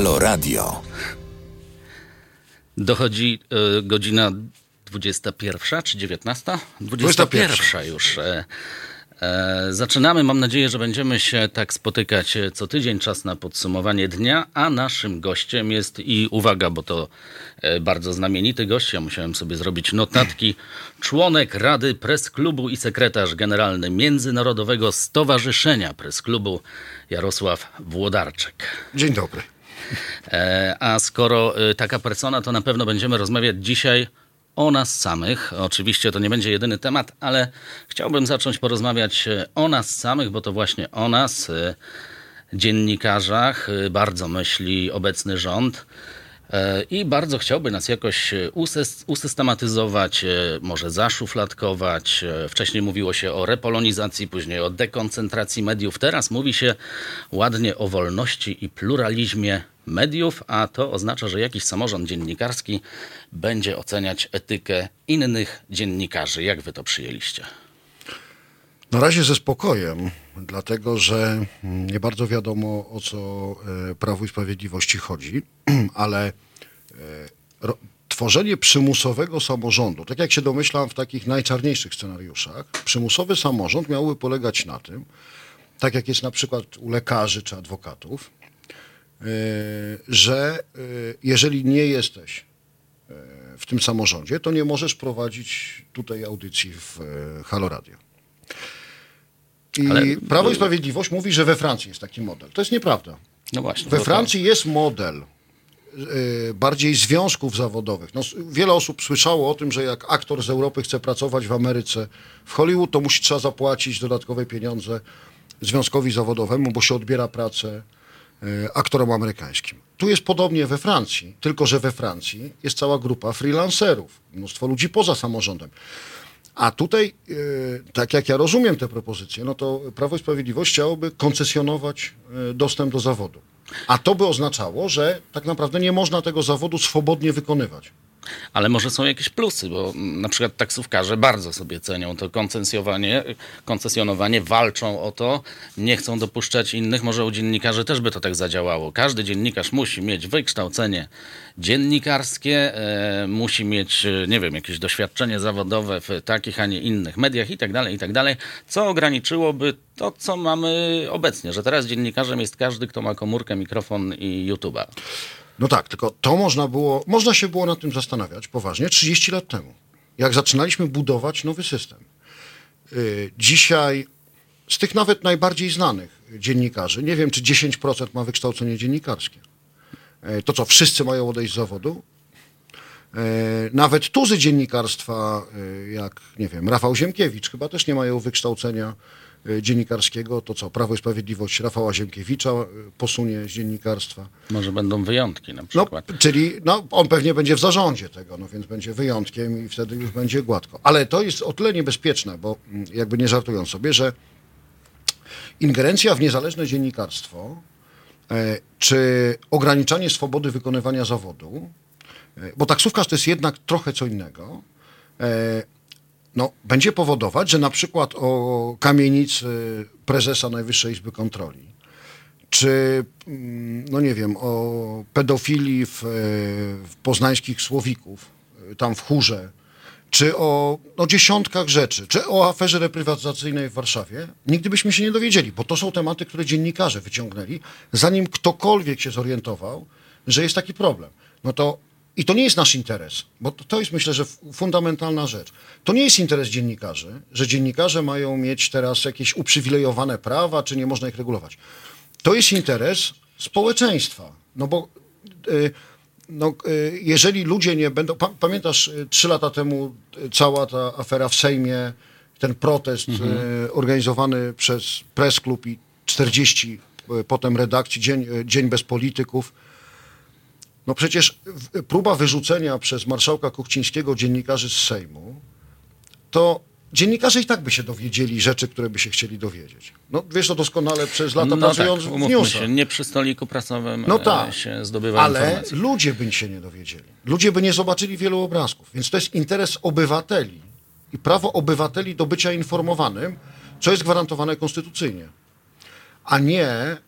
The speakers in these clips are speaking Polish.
Halo Radio. Dochodzi e, godzina 21 czy 19? 21 już. E, e, zaczynamy. Mam nadzieję, że będziemy się tak spotykać co tydzień. Czas na podsumowanie dnia, a naszym gościem jest i uwaga, bo to e, bardzo znamienity gość. Ja musiałem sobie zrobić notatki. Członek Rady Press Klubu i sekretarz generalny Międzynarodowego Stowarzyszenia Press Klubu Jarosław Włodarczyk. Dzień dobry. E, A skoro y, taka persona, to na pewno będziemy rozmawiać dzisiaj o nas samych. Oczywiście to nie będzie jedyny temat, ale chciałbym zacząć porozmawiać y, o nas samych, bo to właśnie o nas, y, dziennikarzach, bardzo myśli obecny rząd. I bardzo chciałby nas jakoś usys- usystematyzować, może zaszufladkować. Wcześniej mówiło się o repolonizacji, później o dekoncentracji mediów. Teraz mówi się ładnie o wolności i pluralizmie mediów, a to oznacza, że jakiś samorząd dziennikarski będzie oceniać etykę innych dziennikarzy. Jak wy to przyjęliście? Na razie ze spokojem, dlatego że nie bardzo wiadomo o co e, Prawu i Sprawiedliwości chodzi, ale e, tworzenie przymusowego samorządu, tak jak się domyślam w takich najczarniejszych scenariuszach, przymusowy samorząd miałby polegać na tym, tak jak jest na przykład u lekarzy czy adwokatów, że e, jeżeli nie jesteś e, w tym samorządzie, to nie możesz prowadzić tutaj audycji w Halo Radio. I Ale- Prawo i Sprawiedliwość mówi, że we Francji jest taki model. To jest nieprawda. No właśnie. We to- Francji jest model y, bardziej związków zawodowych. No, wiele osób słyszało o tym, że jak aktor z Europy chce pracować w Ameryce, w Hollywood, to musi trzeba zapłacić dodatkowe pieniądze związkowi zawodowemu, bo się odbiera pracę y, aktorom amerykańskim. Tu jest podobnie we Francji, tylko że we Francji jest cała grupa freelancerów, mnóstwo ludzi poza samorządem. A tutaj, y, tak jak ja rozumiem te propozycje, no to Prawo i Sprawiedliwość chciałoby koncesjonować y, dostęp do zawodu. A to by oznaczało, że tak naprawdę nie można tego zawodu swobodnie wykonywać. Ale może są jakieś plusy, bo na przykład taksówkarze bardzo sobie cenią to koncesjonowanie, koncesjonowanie, walczą o to, nie chcą dopuszczać innych. Może u dziennikarzy też by to tak zadziałało. Każdy dziennikarz musi mieć wykształcenie dziennikarskie, e, musi mieć, e, nie wiem, jakieś doświadczenie zawodowe w takich, a nie innych mediach i tak dalej, i tak dalej, co ograniczyłoby to, co mamy obecnie, że teraz dziennikarzem jest każdy, kto ma komórkę, mikrofon i YouTube'a. No tak, tylko to można było, można się było nad tym zastanawiać poważnie 30 lat temu, jak zaczynaliśmy budować nowy system. Y, Dzisiaj z tych nawet najbardziej znanych dziennikarzy, nie wiem czy 10% ma wykształcenie dziennikarskie. E, To co, wszyscy mają odejść z zawodu? E, Nawet tuzy dziennikarstwa, jak nie wiem, Rafał Ziemkiewicz, chyba też nie mają wykształcenia dziennikarskiego. To co, Prawo i Sprawiedliwość Rafała Ziemkiewicza e, posunie z dziennikarstwa. Może będą wyjątki na No, przykład. czyli no, on pewnie będzie w zarządzie tego, no więc będzie wyjątkiem i wtedy już będzie gładko. Ale to jest o tyle niebezpieczne, bo mm, jakby nie żartując sobie, że ingerencja w niezależne dziennikarstwo e, czy ograniczanie swobody wykonywania zawodu, e, bo taksówkarz to jest jednak trochę co innego, e, no, będzie powodować, że na przykład o kamienicy prezesa Najwyższej Izby Kontroli, czy, mm, no nie wiem, o pedofilii w, e, w poznańskich Słowików, e, tam w chórze, czy o no, dziesiątkach rzeczy, czy o aferze reprywatyzacyjnej w Warszawie, nigdy byśmy się nie dowiedzieli, bo to są tematy, które dziennikarze wyciągnęli, zanim ktokolwiek się zorientował, że jest taki problem. No to i to nie jest nasz interes, bo to, to jest myślę, że fundamentalna rzecz. To nie jest interes dziennikarzy, że dziennikarze mają mieć teraz jakieś uprzywilejowane prawa, czy nie można ich regulować. To jest interes społeczeństwa. No bo y, no, y, jeżeli ludzie nie będą. Pa, pamiętasz, y, trzy lata temu cała ta afera w Sejmie, ten protest y, organizowany przez Press Club i 40 y, potem redakcji, dzień, dzień bez polityków. No przecież próba wyrzucenia przez marszałka Kuchcińskiego dziennikarzy z Sejmu, to dziennikarze i tak by się dowiedzieli rzeczy, które by się chcieli dowiedzieć. No wiesz to doskonale przez lata No pracując tak, w newsach. się, nie przy stoliku prasowym No e, tak, się zdobywa ale informacje. ludzie by się nie dowiedzieli. Ludzie by nie zobaczyli wielu obrazków. Więc to jest interes obywateli i prawo obywateli do bycia informowanym, co jest gwarantowane konstytucyjnie. A nie, e,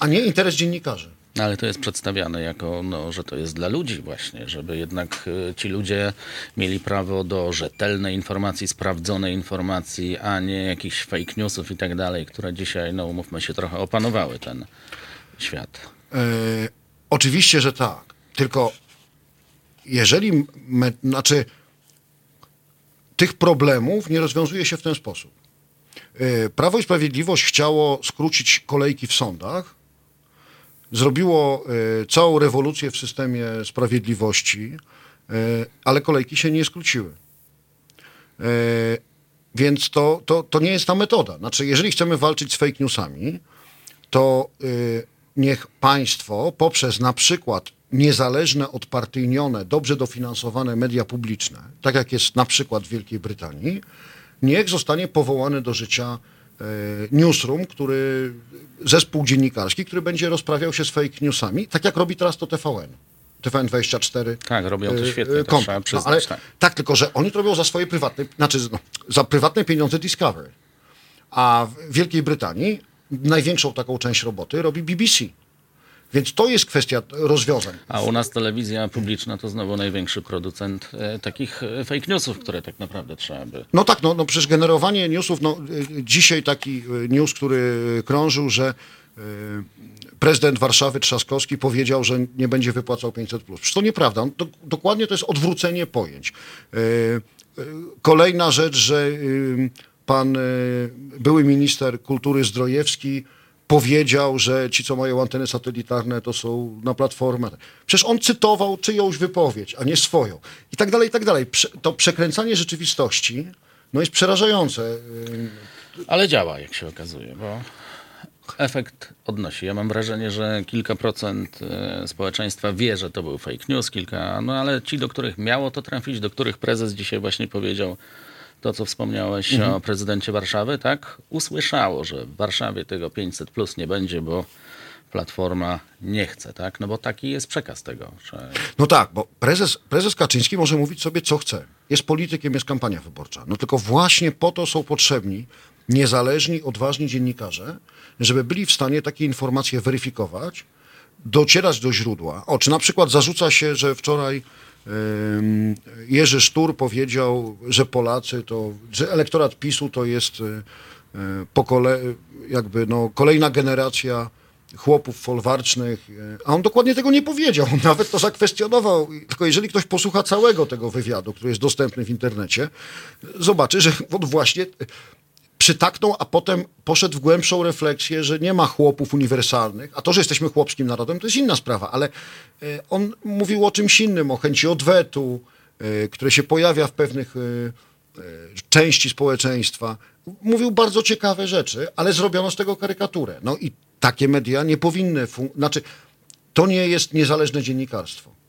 a nie interes dziennikarzy. Ale to jest przedstawiane jako, no, że to jest dla ludzi właśnie, żeby jednak y, ci ludzie mieli prawo do rzetelnej informacji, sprawdzonej informacji, a nie jakichś fake newsów i tak dalej, które dzisiaj, no umówmy się, trochę opanowały ten świat. E, oczywiście, że tak. Tylko jeżeli, me, znaczy, tych problemów nie rozwiązuje się w ten sposób. E, Prawo i Sprawiedliwość chciało skrócić kolejki w sądach, zrobiło e, całą rewolucję w systemie sprawiedliwości, e, ale kolejki się nie skróciły. E, Więc to, to, to nie jest ta metoda. Znaczy, jeżeli chcemy walczyć z fake newsami, to niech państwo poprzez na przykład niezależne, odpartyjnione, dobrze dofinansowane media publiczne, tak jak jest na przykład w Wielkiej Brytanii, niech zostanie powołany do życia newsroom, który, zespół dziennikarski, który będzie rozprawiał się z fake newsami, tak jak robi teraz to TVN. TVN24. Tak, robią to y, świetnie, to komp- trzeba no, przyznać, ale, tak. tak, tylko że oni to robią za swoje prywatne, znaczy no, za prywatne pieniądze Discovery. A w Wielkiej Brytanii największą taką część roboty robi BBC. Więc to jest kwestia rozwiązań. A u nas telewizja publiczna to znowu największy producent e, takich e, fake newsów, które tak naprawdę trzeba by No tak, no, no przecież generowanie newsów, no y, dzisiaj taki y, news, który krążył, że prezydent Warszawy Trzaskowski powiedział, że nie będzie wypłacał 500+. Przecież to nieprawda. On, do, dokładnie to jest odwrócenie pojęć. Kolejna rzecz, że pan były minister kultury Zdrojewski powiedział, że ci, co mają anteny satelitarne, to są na platformę. Przecież on cytował czyjąś wypowiedź, a nie swoją. I tak dalej, i tak dalej. Prze- To przekręcanie rzeczywistości no jest przerażające. Ale działa, jak się okazuje, bo efekt odnosi. Ja mam wrażenie, że kilka procent e, społeczeństwa wie, że to był fake news, kilka, no ale ci, do których miało to trafić, do których prezes dzisiaj właśnie powiedział to, co wspomniałeś o prezydencie Warszawy, tak? Usłyszało, że w Warszawie tego 500 plus nie będzie, bo Platforma nie chce, tak? No bo taki jest przekaz tego, że No tak, bo prezes, prezes Kaczyński może mówić sobie, co chce. Jest politykiem, jest kampania wyborcza. No tylko właśnie po to są potrzebni niezależni, odważni dziennikarze, żeby byli w stanie takie informacje weryfikować, docierać do źródła. O, czy na przykład zarzuca się, że wczoraj Jerzy Sztur powiedział, że Polacy to, że elektorat PiSu to jest y, pokole, jakby no, kolejna generacja chłopów folwarcznych, y, a on dokładnie tego nie powiedział, nawet to zakwestionował. Tylko jeżeli ktoś posłucha całego tego wywiadu, który jest dostępny w internecie, zobaczy, że on właśnie przytaknął, a potem poszedł w głębszą refleksję, że nie ma chłopów uniwersalnych, a to, że jesteśmy chłopskim narodem, to jest inna sprawa, ale e, on mówił o czymś innym, o chęci odwetu, e, które się pojawia w pewnych e, części społeczeństwa. Mówił bardzo ciekawe rzeczy, ale zrobiono z tego karykaturę. No i takie media nie powinny, znaczy to nie jest niezależne dziennikarstwo.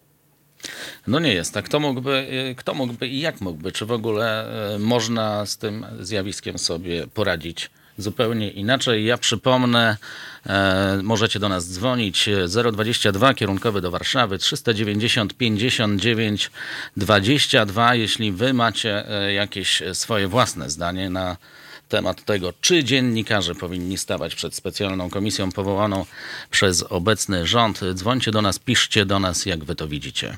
No nie jest tak. Kto mógłby, y, kto mógłby i jak mógłby? Czy w ogóle y, można z tym zjawiskiem sobie poradzić zupełnie inaczej? Ja przypomnę, e, możecie do nas dzwonić e, 022 kierunkowy do Warszawy 390 59 22, jeśli wy macie jakieś swoje własne zdanie na temat tego, czy dziennikarze powinni stawać przed specjalną komisją powołaną przez obecny rząd. Dzwońcie do nas, piszcie do nas, jak wy to widzicie.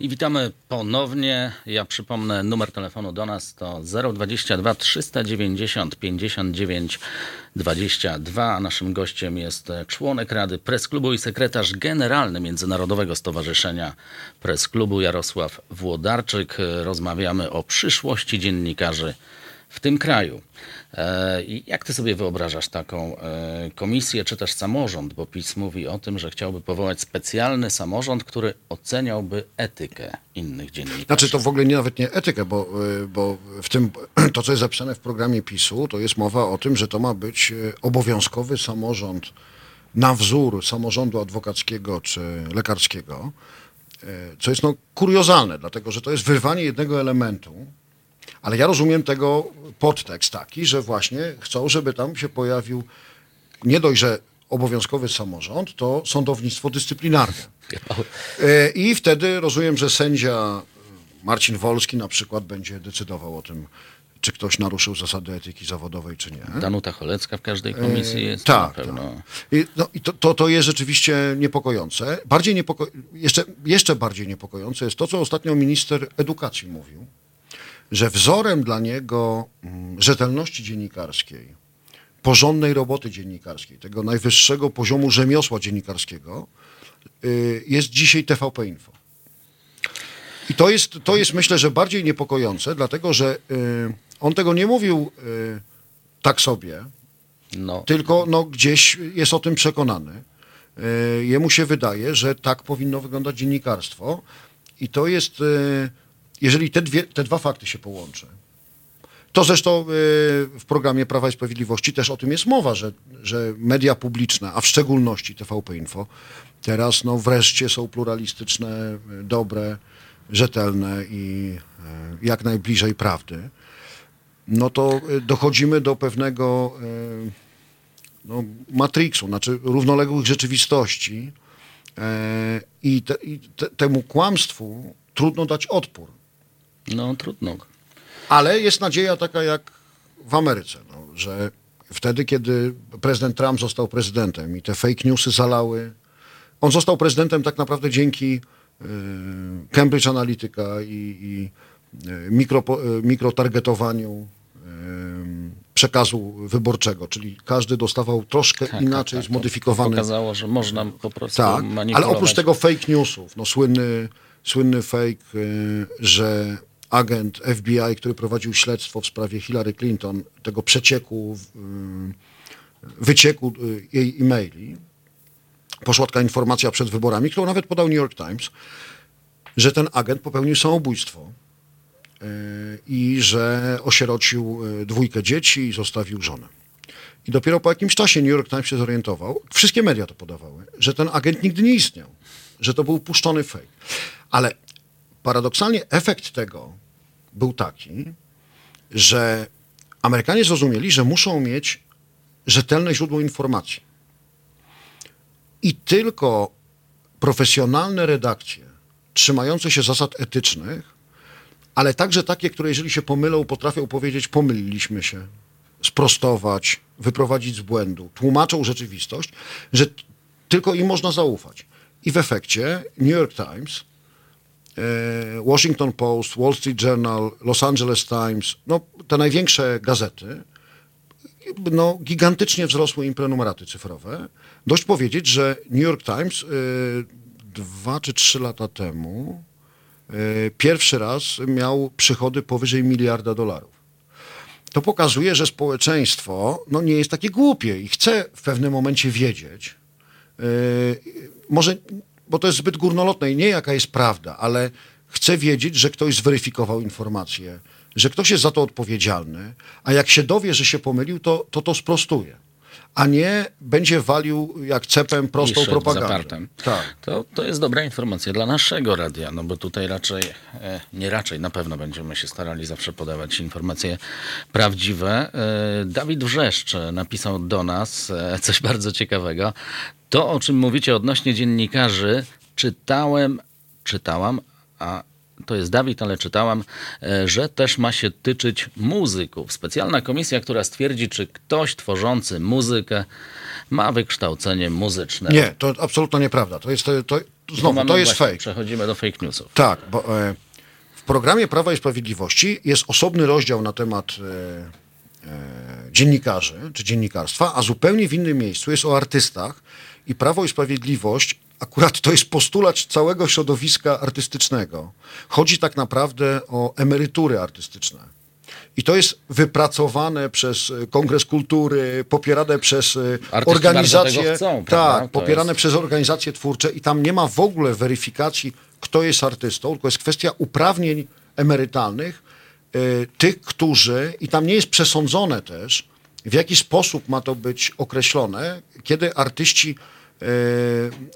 I witamy ponownie. Ja przypomnę, numer telefonu do nas to 022 390 59 22. A naszym gościem jest członek Rady Press Klubu i sekretarz generalny Międzynarodowego Stowarzyszenia Press Klubu Jarosław Włodarczyk. Rozmawiamy o przyszłości dziennikarzy w tym kraju. E, i Jak ty sobie wyobrażasz taką e, komisję, czy też samorząd? Bo PiS mówi o tym, że chciałby powołać specjalny samorząd, który oceniałby etykę innych dziennikarzy. Znaczy to w ogóle nie, nawet nie etykę, bo, y, bo w tym, to co jest zapisane w programie PiSu, to jest mowa o tym, że to ma być obowiązkowy samorząd na wzór samorządu adwokackiego czy lekarskiego, e, co jest no, kuriozalne, dlatego że to jest wyrwanie jednego elementu, ale ja rozumiem tego podtekst taki, że właśnie chcą, żeby tam się pojawił nie dość, że obowiązkowy samorząd, to sądownictwo dyscyplinarne. E, I wtedy rozumiem, że sędzia Marcin Wolski na przykład będzie decydował o tym, czy ktoś naruszył zasady etyki zawodowej, czy nie. Danuta Cholecka w każdej komisji jest tak, pewno. I, no, i to, to, to jest rzeczywiście niepokojące. Bardziej niepoko jeszcze, jeszcze bardziej niepokojące jest to, co ostatnio minister edukacji mówił, że wzorem dla niego mm, rzetelności dziennikarskiej, porządnej roboty dziennikarskiej, tego najwyższego poziomu rzemiosła dziennikarskiego y, jest dzisiaj TVP Info. I to jest, to jest myślę, że bardziej niepokojące, dlatego że y, on tego nie mówił y, tak sobie, No, tylko no, gdzieś jest o tym przekonany. Jemu się wydaje, że tak powinno wyglądać dziennikarstwo i to jest, jeżeli te, dwie, te dwa fakty się połączy, to zresztą y, w programie Prawa i Sprawiedliwości też o tym jest mowa, że, że media publiczne, a w szczególności TVP Info, teraz no, wreszcie są pluralistyczne, dobre, rzetelne i y, jak najbliżej prawdy. No to y, dochodzimy do pewnego no, matrixu, znaczy równoległych rzeczywistości i, te, i te, temu kłamstwu trudno dać odpór. No trudno. Ale jest nadzieja taka jak w Ameryce, no, że wtedy, kiedy prezydent Trump został prezydentem i te fake newsy zalały, on został prezydentem tak naprawdę dzięki y, Cambridge Analytica i, i y, mikro, y, mikrotargetowaniu przekazu wyborczego, czyli każdy dostawał troszkę Tak, inaczej tak, tak. zmodyfikowany Pokazało, że można po prostu tak, manipulować. ale oprócz tego fake newsów, no słynny, słynny fake, że agent FBI, który prowadził śledztwo w sprawie Hillary Clinton, tego przecieku, y, wycieku y, jej e-maili, poszła taka informacja przed wyborami, którą nawet podał New York Times, że ten agent popełnił samobójstwo y, i że osierocił dwójkę dzieci i zostawił żonę. I dopiero po jakimś czasie New York Times się zorientował, wszystkie media to podawały, że ten agent nigdy nie istniał, że to był puszczony fake. Ale paradoksalnie efekt tego był taki, że Amerykanie zrozumieli, że muszą mieć rzetelne źródło informacji. I tylko profesjonalne redakcje, trzymające się zasad etycznych, ale także takie, które jeżeli się pomylą, potrafią powiedzieć, pomyliliśmy się, sprostować, wyprowadzić z błędu, tłumaczą rzeczywistość, że tylko im można zaufać. I w efekcie New York Times, Washington Post, Wall Street Journal, Los Angeles Times, no te największe gazety, no, gigantycznie wzrosły im prenumeraty cyfrowe. Dość powiedzieć, że New York Times y, dwa czy trzy lata temu y, pierwszy raz miał przychody powyżej miliarda dolarów. To pokazuje, że społeczeństwo no, nie jest takie głupie i chce w pewnym momencie wiedzieć, może, bo to jest zbyt górnolotne i nie jaka jest prawda, ale chce wiedzieć, że ktoś zweryfikował informację, że ktoś jest za to odpowiedzialny, a jak się dowie, że się pomylił, to to, to sprostuje. A nie będzie walił jak cepem prostą propagandę. zapartem. Tak. To, to jest dobra informacja dla naszego radia, no bo tutaj raczej, e, nie raczej, na pewno będziemy się starali zawsze podawać informacje prawdziwe. E, Dawid Wrzeszcz napisał do nas e, coś bardzo ciekawego. To, o czym mówicie odnośnie dziennikarzy, czytałem, czytałam, a to jest Dawid, ale czytałam, e, że też ma się tyczyć muzyków. Specjalna komisja, która stwierdzi, czy ktoś tworzący muzykę ma wykształcenie muzyczne. Nie, to absolutnie nieprawda. To jest, to, to, znowu, mamy to jest właśnie, fake. Przechodzimy do fake newsów. Tak, bo e, w programie Prawa i Sprawiedliwości jest osobny rozdział na temat e, e, dziennikarzy czy dziennikarstwa, a zupełnie w innym miejscu jest o artystach i Prawo i Sprawiedliwość akurat to jest postulat całego środowiska artystycznego. Chodzi tak naprawdę o emerytury artystyczne. I to jest wypracowane przez e, Kongres Kultury, popierane przez e, bardzo organizacje. chcą, tak, popierane jest- przez organizacje twórcze i tam nie ma w ogóle weryfikacji, kto jest artystą, tylko jest kwestia uprawnień emerytalnych y, tych, którzy, i tam nie jest przesądzone też, w jaki sposób ma to być określone, kiedy artyści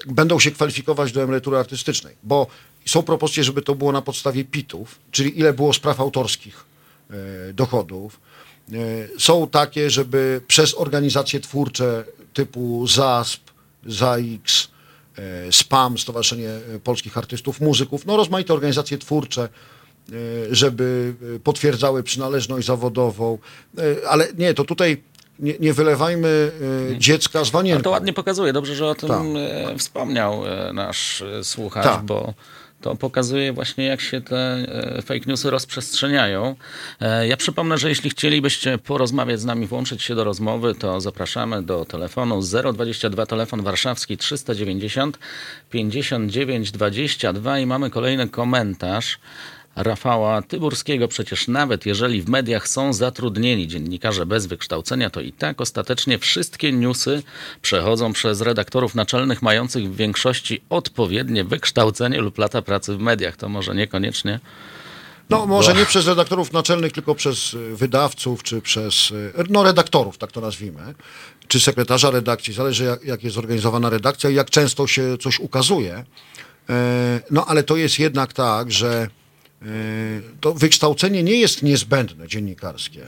będą się kwalifikować do emerytury artystycznej, bo są propozycje, żeby to było na podstawie PIT-ów, czyli ile było spraw autorskich e, dochodów. E, Są takie, żeby przez organizacje twórcze typu ZASP, ZAX, SPAM, Stowarzyszenie Polskich Artystów Muzyków, no rozmaite organizacje twórcze, żeby potwierdzały przynależność zawodową, ale nie, to tutaj nie, nie wylewajmy e, dziecka z Ale to wanienką. ładnie pokazuje. Dobrze, że o tym Tak. e, wspomniał e, nasz e, słuchacz, Tak. bo to pokazuje właśnie, jak się te fake newsy rozprzestrzeniają. Ja przypomnę, że jeśli chcielibyście porozmawiać z nami, włączyć się do rozmowy, to zapraszamy do telefonu 022, telefon warszawski 390 59 22 i mamy kolejny komentarz. Rafała Tyburskiego, przecież nawet jeżeli w mediach są zatrudnieni dziennikarze bez wykształcenia, to i tak ostatecznie wszystkie newsy przechodzą przez redaktorów naczelnych mających w większości odpowiednie wykształcenie lub lata pracy w mediach. To może niekoniecznie. No może nie przez redaktorów naczelnych, tylko przez y, wydawców, czy przez, y, no redaktorów, tak to nazwijmy, czy sekretarza redakcji, zależy jak, jak jest zorganizowana redakcja i jak często się coś ukazuje. E, No ale to jest jednak tak, że to wykształcenie nie jest niezbędne dziennikarskie,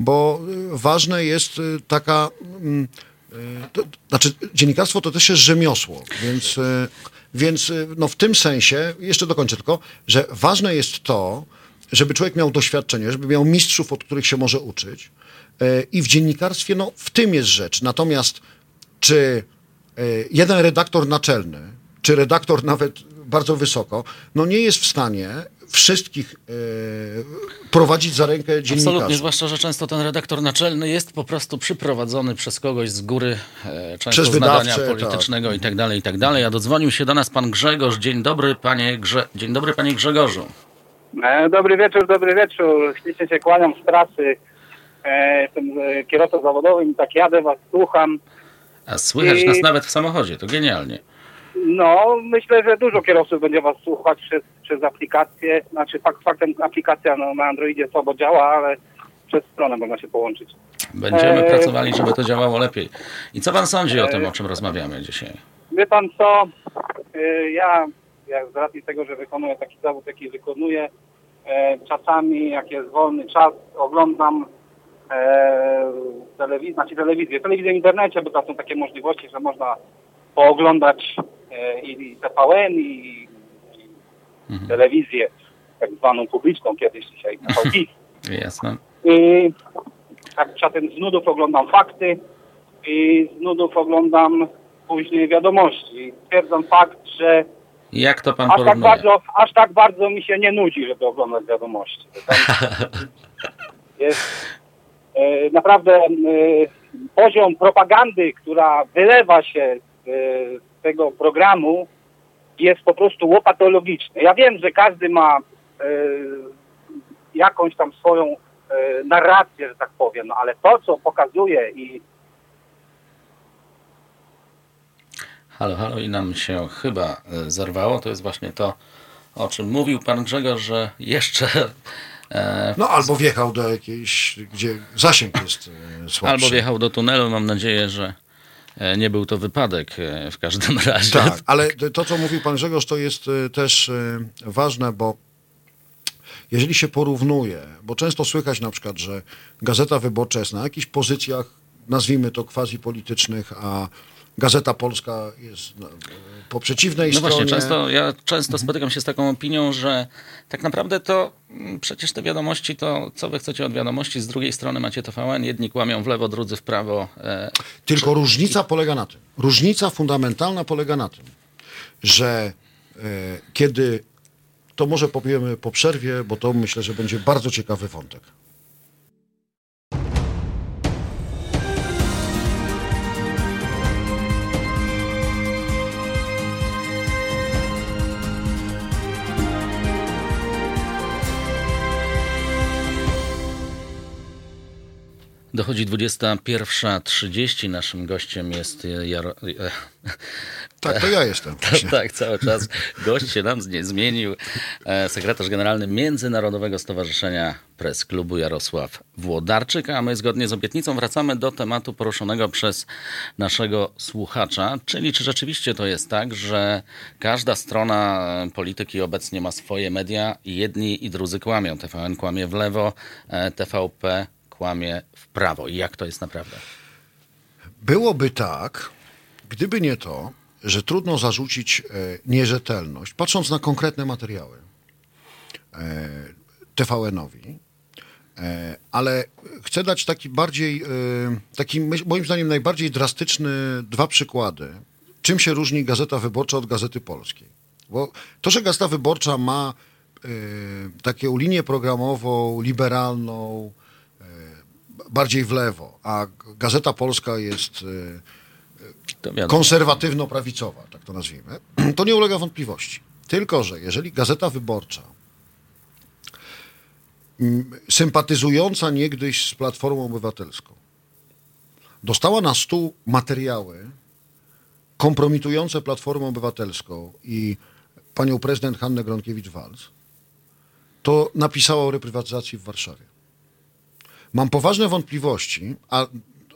bo y, ważne jest y, taka, mm, y, to, znaczy dziennikarstwo to też jest rzemiosło, więc, y, więc y, no w tym sensie, jeszcze dokończę tylko, że ważne jest to, żeby człowiek miał doświadczenie, żeby miał mistrzów, od których się może uczyć i w dziennikarstwie, no w tym jest rzecz. Natomiast czy jeden redaktor naczelny, czy redaktor nawet bardzo wysoko, no nie jest w stanie wszystkich e, prowadzić za rękę dziennikarzy. Absolutnie, zwłaszcza, że często ten redaktor naczelny jest po prostu przyprowadzony przez kogoś z góry, e, często Przez z nadania wydawcę, politycznego i tak dalej, i tak dalej. A dodzwonił się do nas pan Grzegorz. Dzień dobry, panie, Grze... Dzień dobry, panie Grzegorzu. E, Dobry wieczór, dobry wieczór. Ślicznie się kłaniam z pracy. E, Jestem e, kierowcą zawodowym i tak jadę, was słucham. A słychać I- nas nawet w samochodzie, to genialnie. No, myślę, że dużo kierowców będzie was słuchać przez, przez aplikację. Znaczy fakt, faktem aplikacja no, na Androidzie słabo działa, ale przez stronę można się połączyć. Będziemy Eee. pracowali, żeby to działało lepiej. I co pan sądzi o tym, o czym rozmawiamy dzisiaj? Wie pan co? E, Ja, ja z racji tego, że wykonuję taki zawód, jaki wykonuję, e, czasami jak jest wolny czas, oglądam e, telewizję, znaczy telewizję, telewizję w internecie, bo tam są takie możliwości, że można pooglądać e, i TVN i, i telewizję tak zwaną publiczną kiedyś dzisiaj, TV PiS. Jasne. I tak czasem z nudów oglądam fakty i z nudów oglądam później wiadomości. Stwierdzam fakt, że Jak to pan aż tak, porównuje? bardzo, aż tak bardzo mi się nie nudzi, żeby oglądać wiadomości. Jest e, naprawdę e, poziom propagandy, która wylewa się z, e, z tego programu jest po prostu łopatologiczny. Ja wiem, że każdy ma e, jakąś tam swoją e, narrację, że tak powiem, no ale to, co pokazuje i Halo, halo i nam się chyba e, zerwało. To jest właśnie to, o czym mówił pan Grzegorz, że jeszcze e, No albo wjechał do jakiejś, gdzie zasięg jest e, słabszy. albo wjechał do tunelu. Mam nadzieję, że nie był to wypadek e, w każdym razie. Tak, ale to, co mówił pan Grzegorz, to jest e, też e, ważne, bo jeżeli się porównuje, bo często słychać na przykład, że Gazeta Wyborcza jest na jakichś pozycjach, nazwijmy to quasi politycznych, a Gazeta Polska jest na, po przeciwnej No stronie. właśnie, często, ja często spotykam się z taką opinią, że tak naprawdę to mm, przecież te wiadomości, to co wy chcecie od wiadomości, z drugiej strony macie TVN, jedni kłamią w lewo, drudzy w prawo. E, Tylko różnica polega na tym, różnica fundamentalna polega na tym, że e, kiedy, to może powiemy po przerwie, bo to myślę, że będzie bardzo ciekawy wątek. Dochodzi 21.30. Naszym gościem jest Jaro... Tak, to ja jestem. Tak, tak, cały czas gość się nam nie zmienił. E, sekretarz generalny Międzynarodowego Stowarzyszenia Press Klubu Jarosław Włodarczyk, a my zgodnie z obietnicą wracamy do tematu poruszonego przez naszego słuchacza, czyli czy rzeczywiście to jest tak, że każda strona polityki obecnie ma swoje media i jedni i drudzy kłamią. TVN kłamie w lewo, e, TVP kłamie prawo. I jak to jest naprawdę? Byłoby tak, gdyby nie to, że trudno zarzucić e, nierzetelność, patrząc na konkretne materiały e, TVN-owi, e, ale chcę dać taki bardziej, taki moim zdaniem najbardziej drastyczny dwa przykłady, czym się różni Gazeta Wyborcza od Gazety Polskiej. Bo to, że Gazeta Wyborcza ma taką linię programową, liberalną, bardziej w lewo, a Gazeta Polska jest konserwatywno-prawicowa, tak to nazwijmy, to nie ulega wątpliwości. Tylko, że jeżeli Gazeta Wyborcza, sympatyzująca niegdyś z Platformą Obywatelską, dostała na stół materiały kompromitujące Platformę Obywatelską i panią prezydent Hannę Gronkiewicz-Walc, to napisała o reprywatyzacji w Warszawie. Mam poważne wątpliwości, a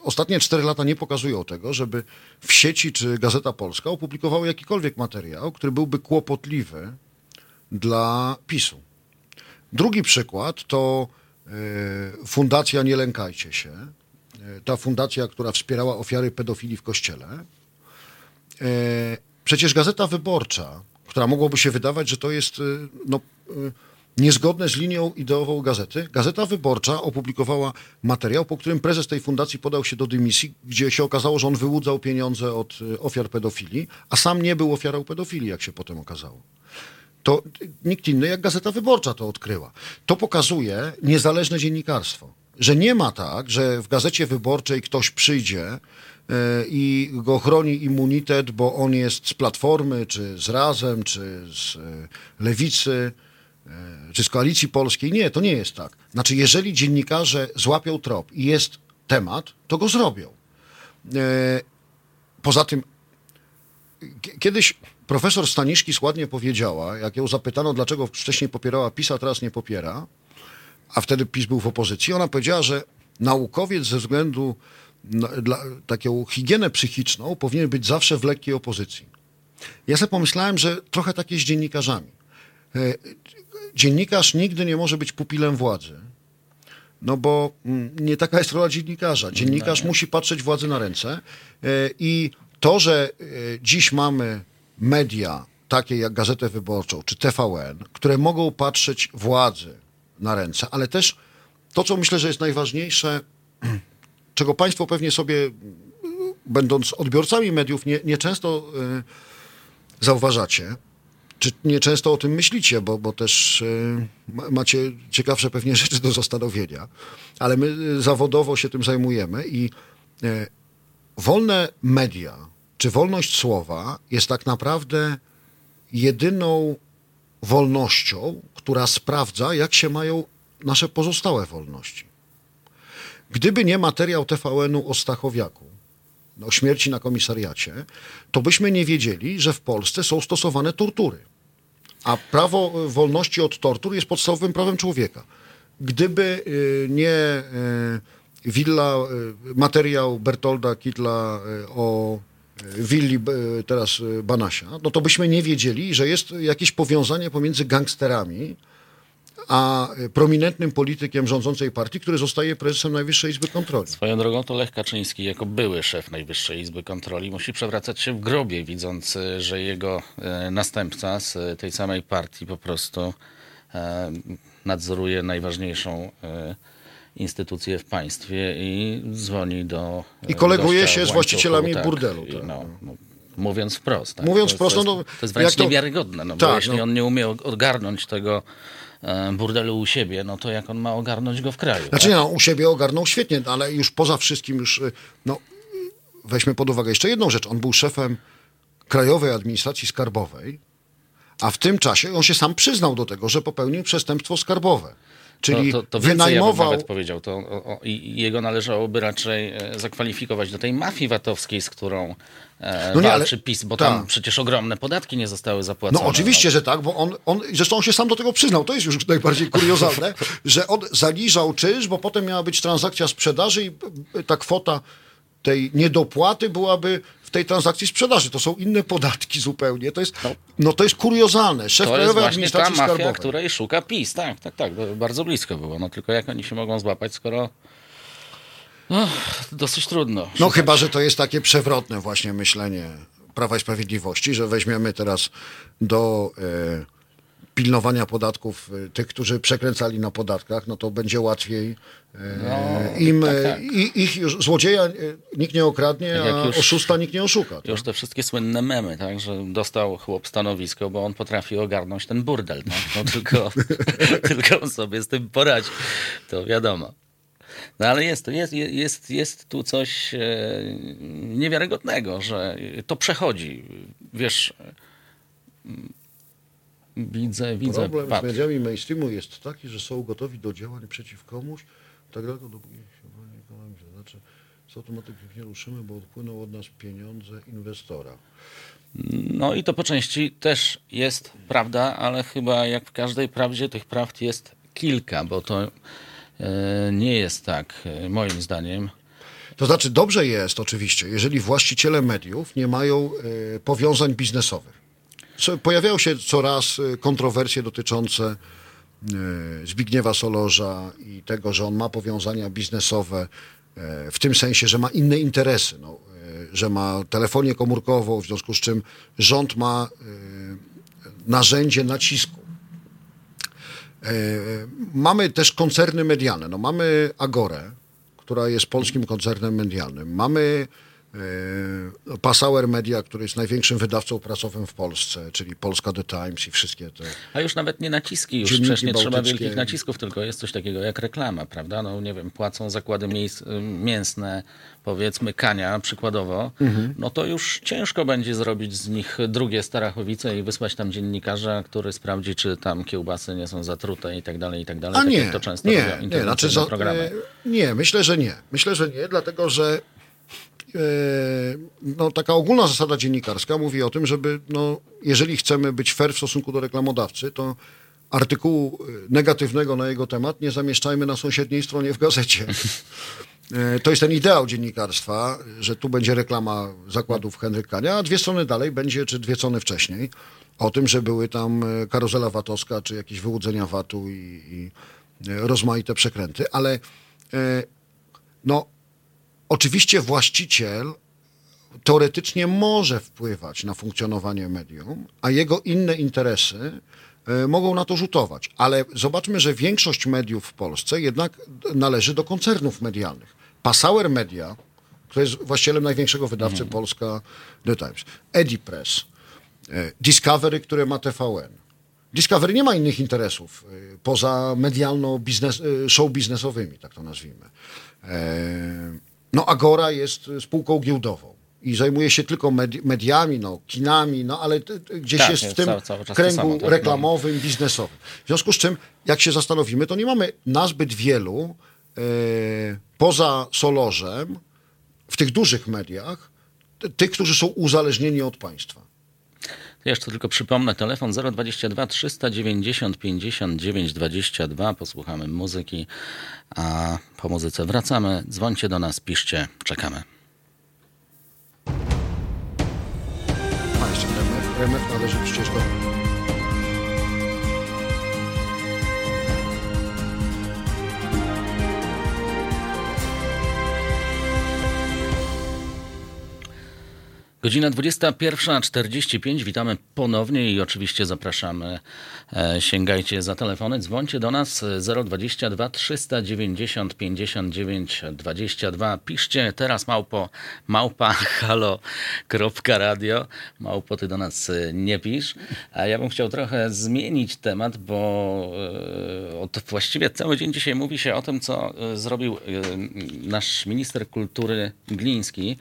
ostatnie cztery lata nie pokazują tego, żeby w sieci czy Gazeta Polska opublikowały jakikolwiek materiał, który byłby kłopotliwy dla PiSu. Drugi przykład to e, Fundacja Nie Lękajcie się. E, ta fundacja, która wspierała ofiary pedofilii w kościele. E, przecież Gazeta Wyborcza, która mogłoby się wydawać, że to jest no, niezgodne z linią ideową gazety. Gazeta Wyborcza opublikowała materiał, po którym prezes tej fundacji podał się do dymisji, gdzie się okazało, że on wyłudzał pieniądze od y, ofiar pedofilii, a sam nie był ofiarą pedofilii, jak się potem okazało. To nikt inny jak Gazeta Wyborcza to odkryła. To pokazuje niezależne dziennikarstwo. Że nie ma tak, że w Gazecie Wyborczej ktoś przyjdzie y, i go chroni immunitet, bo on jest z Platformy, czy z Razem, czy z Lewicy, czy z koalicji polskiej. Nie, to nie jest tak. Znaczy, jeżeli dziennikarze złapią trop i jest temat, to go zrobią. E, poza tym, kiedyś profesor Staniszki ładnie powiedziała, jak ją zapytano, dlaczego wcześniej popierała PiS, a teraz nie popiera, a wtedy PiS był w opozycji, ona powiedziała, że naukowiec ze względu na dla, taką higienę psychiczną powinien być zawsze w lekkiej opozycji. Ja sobie pomyślałem, że trochę tak jest z dziennikarzami. Dziennikarz nigdy nie może być pupilem władzy. No bo mm, nie taka jest rola dziennikarza. Dziennikarz no. musi patrzeć władzy na ręce e, i to, że e, dziś mamy media takie jak Gazetę Wyborczą czy TVN, które mogą patrzeć władzy na ręce, ale też to, co myślę, że jest najważniejsze, czego Państwo pewnie sobie, będąc odbiorcami mediów, nie, nieczęsto zauważacie, czy nie często o tym myślicie, bo, bo też y, macie ciekawsze pewnie rzeczy do zastanowienia, ale my y, zawodowo się tym zajmujemy i y, wolne media, czy wolność słowa jest tak naprawdę jedyną wolnością, która sprawdza, jak się mają nasze pozostałe wolności. Gdyby nie materiał TVN-u o Stachowiaku, o śmierci na komisariacie, to byśmy nie wiedzieli, że w Polsce są stosowane tortury. A prawo wolności od tortur jest podstawowym prawem człowieka. Gdyby y, nie y, willa, materiał Bertolda Kittla o willi teraz Banasia, no to byśmy nie wiedzieli, że jest jakieś powiązanie pomiędzy gangsterami, a prominentnym politykiem rządzącej partii, który zostaje prezesem Najwyższej Izby Kontroli. Swoją drogą to Lech Kaczyński, jako były szef Najwyższej Izby Kontroli, musi przewracać się w grobie, widząc, że jego e, następca z tej samej partii po prostu e, nadzoruje najważniejszą e, instytucję w państwie i dzwoni do. I koleguje się z właścicielami tak, burdelu. Tak. No, no, mówiąc wprost. Tak? Mówiąc wprost, to jest, no, to jest wręcz to... niewiarygodne, no, tak, bo jeśli no. on nie umie ogarnąć tego E, burdelu u siebie, no to jak on ma ogarnąć go w kraju? Znaczy tak? no, u siebie ogarnął świetnie, ale już poza wszystkim już, e, no weźmy pod uwagę jeszcze jedną rzecz. On był szefem Krajowej Administracji Skarbowej, a w tym czasie on się sam przyznał do tego, że popełnił przestępstwo skarbowe. Czyli to, to, to wynajmował. ja bym nawet powiedział. To, o, o, I jego należałoby raczej e, zakwalifikować do tej mafii VAT-owskiej, z którą e, No nie, ale- PiS, bo tam tak. przecież ogromne podatki nie zostały zapłacone. No oczywiście, że tak, bo on, on, zresztą on się sam do tego przyznał, to jest już najbardziej kuriozalne, że on zaliżał czynsz, bo potem miała być transakcja sprzedaży i e, ta kwota tej niedopłaty byłaby w tej transakcji sprzedaży. To są inne podatki zupełnie. To jest, no to jest kuriozalne. Szef To jest właśnie ta Administracji mafia, Skarbowej. której szuka PiS. Tak, tak, tak. Bardzo blisko było. No tylko jak oni się mogą złapać, skoro... No, dosyć trudno. No chyba, że to jest takie przewrotne właśnie myślenie Prawa i Sprawiedliwości, że weźmiemy teraz do e, pilnowania podatków e, tych, którzy przekręcali na podatkach, no to będzie łatwiej e, im, tak, e, tak. i, ich już, złodzieja e, nikt nie okradnie, Jak a już- oszusta nikt nie oszuka. tak? Już te wszystkie słynne memy, tak, że dostał chłop stanowisko, bo on potrafi ogarnąć ten burdel, tak? no, tylko, tylko on sobie z tym poradzi, to wiadomo. No ale jest, jest, jest, jest tu coś e, niewiarygodnego, że to przechodzi. Wiesz, mm, widzę, widzę. Problem z patrz. mediami mainstreamu jest taki, że są gotowi do działań przeciw komuś, tak daleko dopóki się broni ekonomii. To znaczy, z automatyki nie ruszymy, bo odpłyną od nas pieniądze inwestora. No i to po części też jest prawda, ale chyba jak w każdej prawdzie tych prawd jest kilka, bo to nie jest tak, e, moim zdaniem. To znaczy, dobrze jest oczywiście, jeżeli właściciele mediów nie mają e, powiązań biznesowych. Pojawiają się coraz e, kontrowersje dotyczące e, Zbigniewa Solorza i tego, że on ma powiązania biznesowe e, w tym sensie, że ma inne interesy, no, e, że ma telefonię komórkową, w związku z czym rząd ma e, narzędzie nacisku. E, Mamy też koncerny medialne. No, mamy Agorę, która jest polskim koncernem medialnym. Mamy Passauer Media, który jest największym wydawcą prasowym w Polsce, czyli Polska The Times i wszystkie te. A już nawet nie naciski, już przecież nie trzeba wielkich nacisków, tylko jest coś takiego jak reklama, prawda? No nie wiem, płacą zakłady miejsc, y, mięsne, powiedzmy Kania przykładowo, Mhm. no to już ciężko będzie zrobić z nich drugie Starachowice i wysłać tam dziennikarza, który sprawdzi, czy tam kiełbasy nie są zatrute i tak dalej, i tak dalej. A tak nie, to często nie, robią nie, znaczy, programy. e, nie, myślę, że nie. Myślę, że nie, dlatego że e, no, taka ogólna zasada dziennikarska mówi o tym, żeby, no, jeżeli chcemy być fair w stosunku do reklamodawcy, to artykułu e, negatywnego na jego temat nie zamieszczajmy na sąsiedniej stronie w gazecie. E, To jest ten ideał dziennikarstwa, że tu będzie reklama zakładów Henryk Kania, a dwie strony dalej będzie, czy dwie strony wcześniej, o tym, że były tam e, karuzela VAT-owska, czy jakieś wyłudzenia VAT-u i, i e, rozmaite przekręty, ale e, no, oczywiście właściciel teoretycznie może wpływać na funkcjonowanie medium, a jego inne interesy e, mogą na to rzutować. Ale zobaczmy, że większość mediów w Polsce jednak należy do koncernów medialnych. Passauer Media, który jest właścicielem największego wydawcy Polska The Times, Edipress, e, Discovery, które ma TVN. Discovery nie ma innych interesów e, poza medialno-biznes, e, show biznesowymi, tak to nazwijmy. No Agora jest spółką giełdową i zajmuje się tylko medi- mediami, no, kinami, no ale gdzieś Tak, jest w tym cały- cały kręgu samo, tak, no. reklamowym, biznesowym. W związku z czym, jak się zastanowimy, to nie mamy nazbyt wielu e, poza Solorzem w tych dużych mediach tych, którzy są uzależnieni od państwa. Jeszcze tylko przypomnę, telefon 022 390 59 22. Posłuchamy muzyki, a po muzyce wracamy. Dzwońcie do nas, piszcie, czekamy. A jeszcze RMF należy przecież do... Godzina 21.45. Witamy ponownie i oczywiście zapraszamy. E, sięgajcie za telefony, dzwońcie do nas e, 022 390 59 22. Piszcie teraz małpo małpa halo.radio. Małpo, ty do nas e, nie pisz. A ja bym chciał trochę zmienić temat, bo e, od właściwie cały dzień dzisiaj mówi się o tym, co zrobił nasz minister kultury Gliński,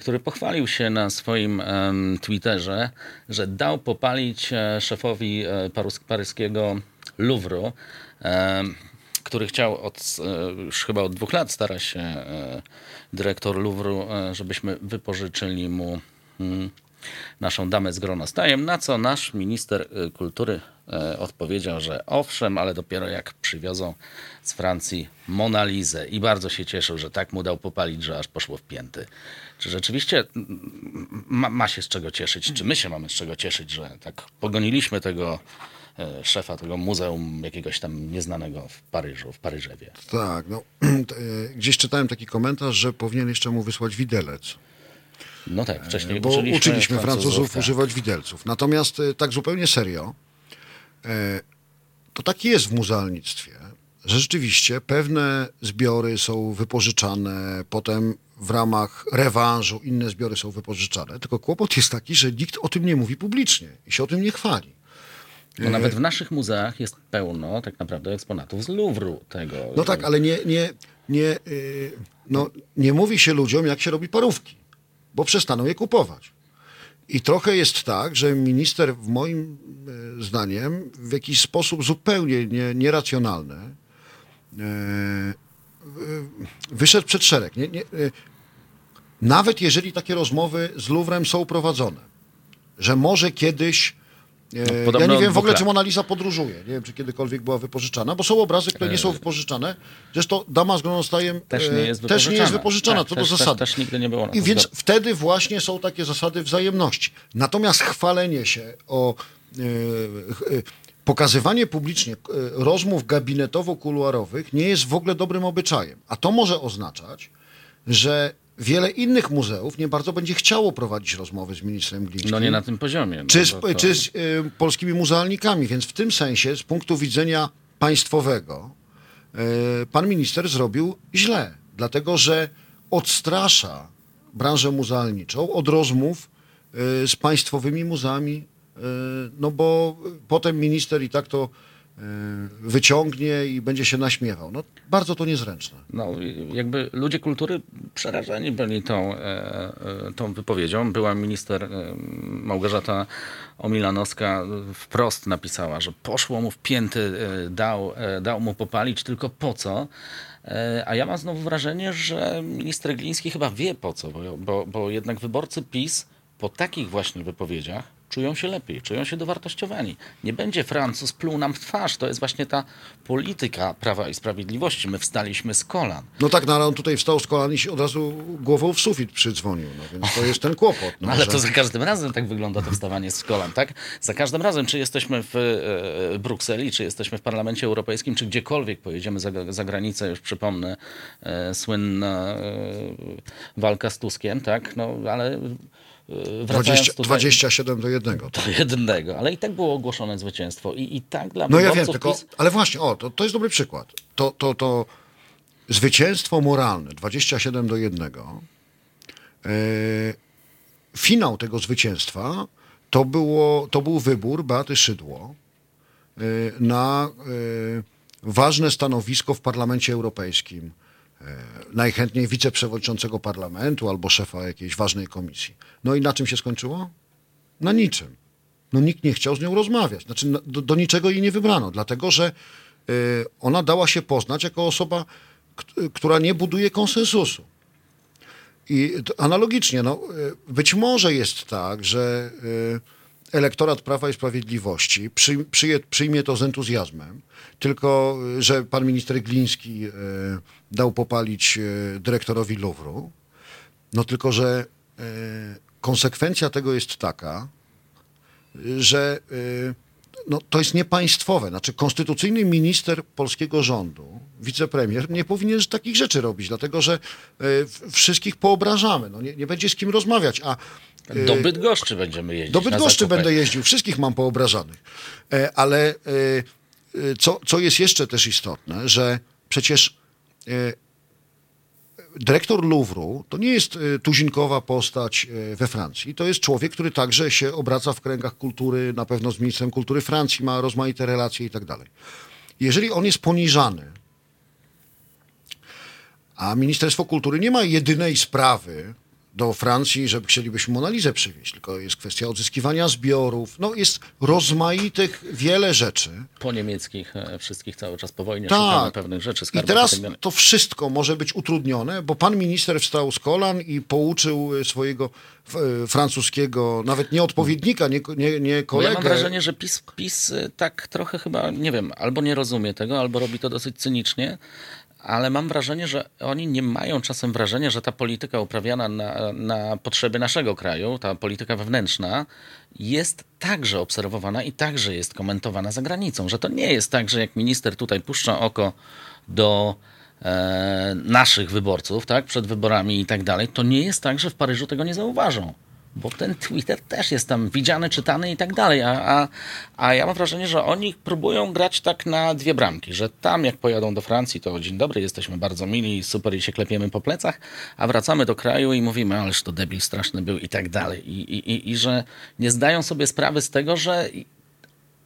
który pochwalił się na swoim em, Twitterze, że dał popalić e, szefowi e, paryskiego Louvru. Który chciał od, e, już chyba od dwóch lat stara się dyrektor Louvru, żebyśmy wypożyczyli mu mm, naszą damę z gronostajem, na co nasz minister kultury odpowiedział, że owszem, ale dopiero jak przywiozą z Francji Monalizę i bardzo się cieszył, że tak mu dał popalić, że aż poszło w pięty. Czy rzeczywiście ma, ma się z czego cieszyć? Czy my się mamy z czego cieszyć, że tak pogoniliśmy tego e, szefa tego muzeum jakiegoś tam nieznanego w Paryżu, w Paryżewie? Tak, no, e, gdzieś czytałem taki komentarz, że powinien jeszcze mu wysłać widelec. No tak, wcześniej Bo uczyliśmy, uczyliśmy Francuzów tak. używać widelców. Natomiast e, tak zupełnie serio, e, to tak jest w muzealnictwie, że rzeczywiście pewne zbiory są wypożyczane, potem w ramach rewanżu inne zbiory są wypożyczane. Tylko kłopot jest taki, że nikt o tym nie mówi publicznie i się o tym nie chwali. Bo nawet w naszych muzeach jest pełno tak naprawdę eksponatów z Louvru tego. No tak, ale nie, nie, nie, y, no, nie mówi się ludziom, jak się robi parówki, bo przestaną je kupować. I trochę jest tak, że minister, w moim e, zdaniem, w jakiś sposób zupełnie nie, nieracjonalny e, e, wyszedł przed szereg. Nie, nie, nawet jeżeli takie rozmowy z Louvrem są prowadzone, że może kiedyś. E, ja No, nie wiem w ogóle, czy. Mona Lisa podróżuje. Nie wiem, czy kiedykolwiek była wypożyczana, bo są obrazy, które nie są wypożyczane. Zresztą dama z gronostajem Też nie jest e, też nie jest wypożyczana. wypożyczana, Tak, co też- do też- zasady. też nigdy nie było na I więc zgody. wtedy właśnie są takie zasady wzajemności. Natomiast chwalenie się o e, e, pokazywanie publicznie e, rozmów gabinetowo-kuluarowych nie jest w ogóle dobrym obyczajem. A to może oznaczać, że wiele innych muzeów nie bardzo będzie chciało prowadzić rozmowy z ministrem Glińskim. No nie na tym poziomie. No, Czy z, to- czy z y, polskimi muzealnikami, więc w tym sensie, z punktu widzenia państwowego, y, pan minister zrobił źle, dlatego że odstrasza branżę muzealniczą od rozmów y, z państwowymi muzeami, y, no bo potem minister i tak to wyciągnie i będzie się naśmiewał. No, bardzo to niezręczne. No, jakby ludzie kultury przerażeni byli tą, e, e, tą wypowiedzią. Była minister e, Małgorzata Omilanowska wprost napisała, że poszło mu w pięty, dał, dał mu popalić, tylko po co? A ja mam znowu wrażenie, że minister Gliński chyba wie po co, bo, bo, bo jednak wyborcy PiS po takich właśnie wypowiedziach czują się lepiej, czują się dowartościowani. Nie będzie Francuz pluł nam w twarz. To jest właśnie ta polityka Prawa i Sprawiedliwości. My wstaliśmy z kolan. No tak, no ale on tutaj wstał z kolan i się od razu głową w sufit przydzwonił, no więc to jest ten kłopot. No, No, ale że- to za każdym razem tak wygląda to wstawanie z kolan, tak? Za każdym razem, czy jesteśmy w e, Brukseli, czy jesteśmy w Parlamencie Europejskim, czy gdziekolwiek pojedziemy za, za granicę, już przypomnę, e, słynna e, walka z Tuskiem, tak? No, ale e, 20, tutaj 27 do 1. do jednego, ale i tak było ogłoszone zwycięstwo i, i tak dla No ja wiem, tylko, PiS ale właśnie, o, to, to jest dobry przykład. To, to, to zwycięstwo moralne 27 do 1, e, finał tego zwycięstwa to, było, to był wybór Beaty Szydło e, na e, ważne stanowisko w Parlamencie Europejskim. E, najchętniej wiceprzewodniczącego parlamentu albo szefa jakiejś ważnej komisji. No i na czym się skończyło? Na niczym. No nikt nie chciał z nią rozmawiać. Znaczy, no, do, do niczego jej nie wybrano, dlatego że y, ona dała się poznać jako osoba, która nie buduje konsensusu. I analogicznie, no, y, być może jest tak, że y, elektorat Prawa i Sprawiedliwości przy, przyje, przyjmie to z entuzjazmem, tylko y, że pan minister Gliński y, dał popalić y, dyrektorowi Louvru, no tylko, że konsekwencja tego jest taka, że no, to jest niepaństwowe. Znaczy, konstytucyjny minister polskiego rządu, wicepremier, nie powinien takich rzeczy robić, dlatego że y, wszystkich poobrażamy. No, nie, nie będzie z kim rozmawiać. A do Bydgoszczy będziemy jeździć do Bydgoszczy będę jeździł, wszystkich mam poobrażanych. E, Ale e, e, co, co jest jeszcze też istotne, że przecież e, dyrektor Louvru to nie jest e, tuzinkowa postać e, we Francji. To jest człowiek, który także się obraca w kręgach kultury, na pewno z ministrem kultury Francji, ma rozmaite relacje i tak dalej. Jeżeli on jest poniżany, a Ministerstwo Kultury nie ma jedynej sprawy do Francji, żeby chcielibyśmy Monalizę przywieźć, tylko jest kwestia odzyskiwania zbiorów. No jest rozmaitych wiele rzeczy. Po niemieckich e, wszystkich cały czas po wojnie Tak. pewnych rzeczy. I teraz to wszystko może być utrudnione, bo pan minister wstał z kolan i pouczył y, swojego y, francuskiego, nawet nie odpowiednika, nie, nie, nie Bo ja kolegę. mam wrażenie, że PiS, PiS tak trochę chyba, nie wiem, albo nie rozumie tego, albo robi to dosyć cynicznie, ale mam wrażenie, że oni nie mają czasem wrażenia, że ta polityka uprawiana na, na potrzeby naszego kraju, ta polityka wewnętrzna, jest także obserwowana i także jest komentowana za granicą. Że to nie jest tak, że jak minister tutaj puszcza oko do e, naszych wyborców, tak, przed wyborami i tak dalej, to nie jest tak, że w Paryżu tego nie zauważą. Bo ten Twitter też jest tam widziany, czytany i tak dalej. A, a, a ja mam wrażenie, że oni próbują grać tak na dwie bramki, że tam jak pojadą do Francji, to dzień dobry, jesteśmy bardzo mili, super i się klepiemy po plecach, a wracamy do kraju i mówimy, ależ to debil straszny był i tak dalej. I, i, i, i że nie zdają sobie sprawy z tego, że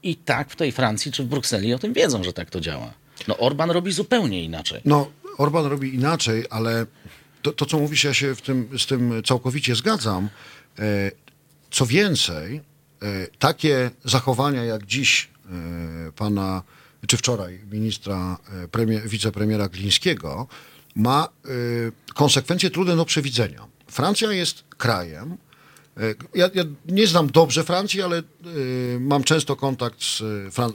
i, tak w tej Francji czy w Brukseli o tym wiedzą, że tak to działa. No Orban robi zupełnie inaczej. No, Orban robi inaczej, ale to, to co mówisz, ja się w tym, z tym całkowicie zgadzam. E, Co więcej, e, takie zachowania jak dziś e, pana, czy wczoraj ministra, premier, wicepremiera Glińskiego ma konsekwencje trudne do przewidzenia. Francja jest krajem, ja, ja nie znam dobrze Francji, ale e, mam często kontakt z,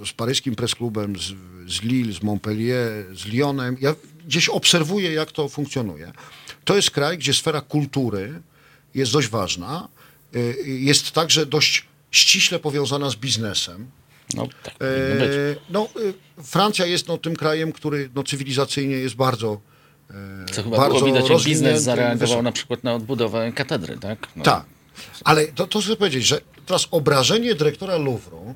z paryskim presklubem, z, z Lille, z Montpellier, z Lyonem. Ja gdzieś obserwuję, jak to funkcjonuje. To jest kraj, gdzie sfera kultury jest dość ważna. e, Jest także dość ściśle powiązana z biznesem. No tak. E, No, Francja jest no, tym krajem, który no, cywilizacyjnie jest bardzo. Co chyba bardzo było widać, jak biznes zareagował na przykład na odbudowę katedry, tak? No, Tak. Ale to, to chcę powiedzieć, że teraz obrażenie dyrektora Louvru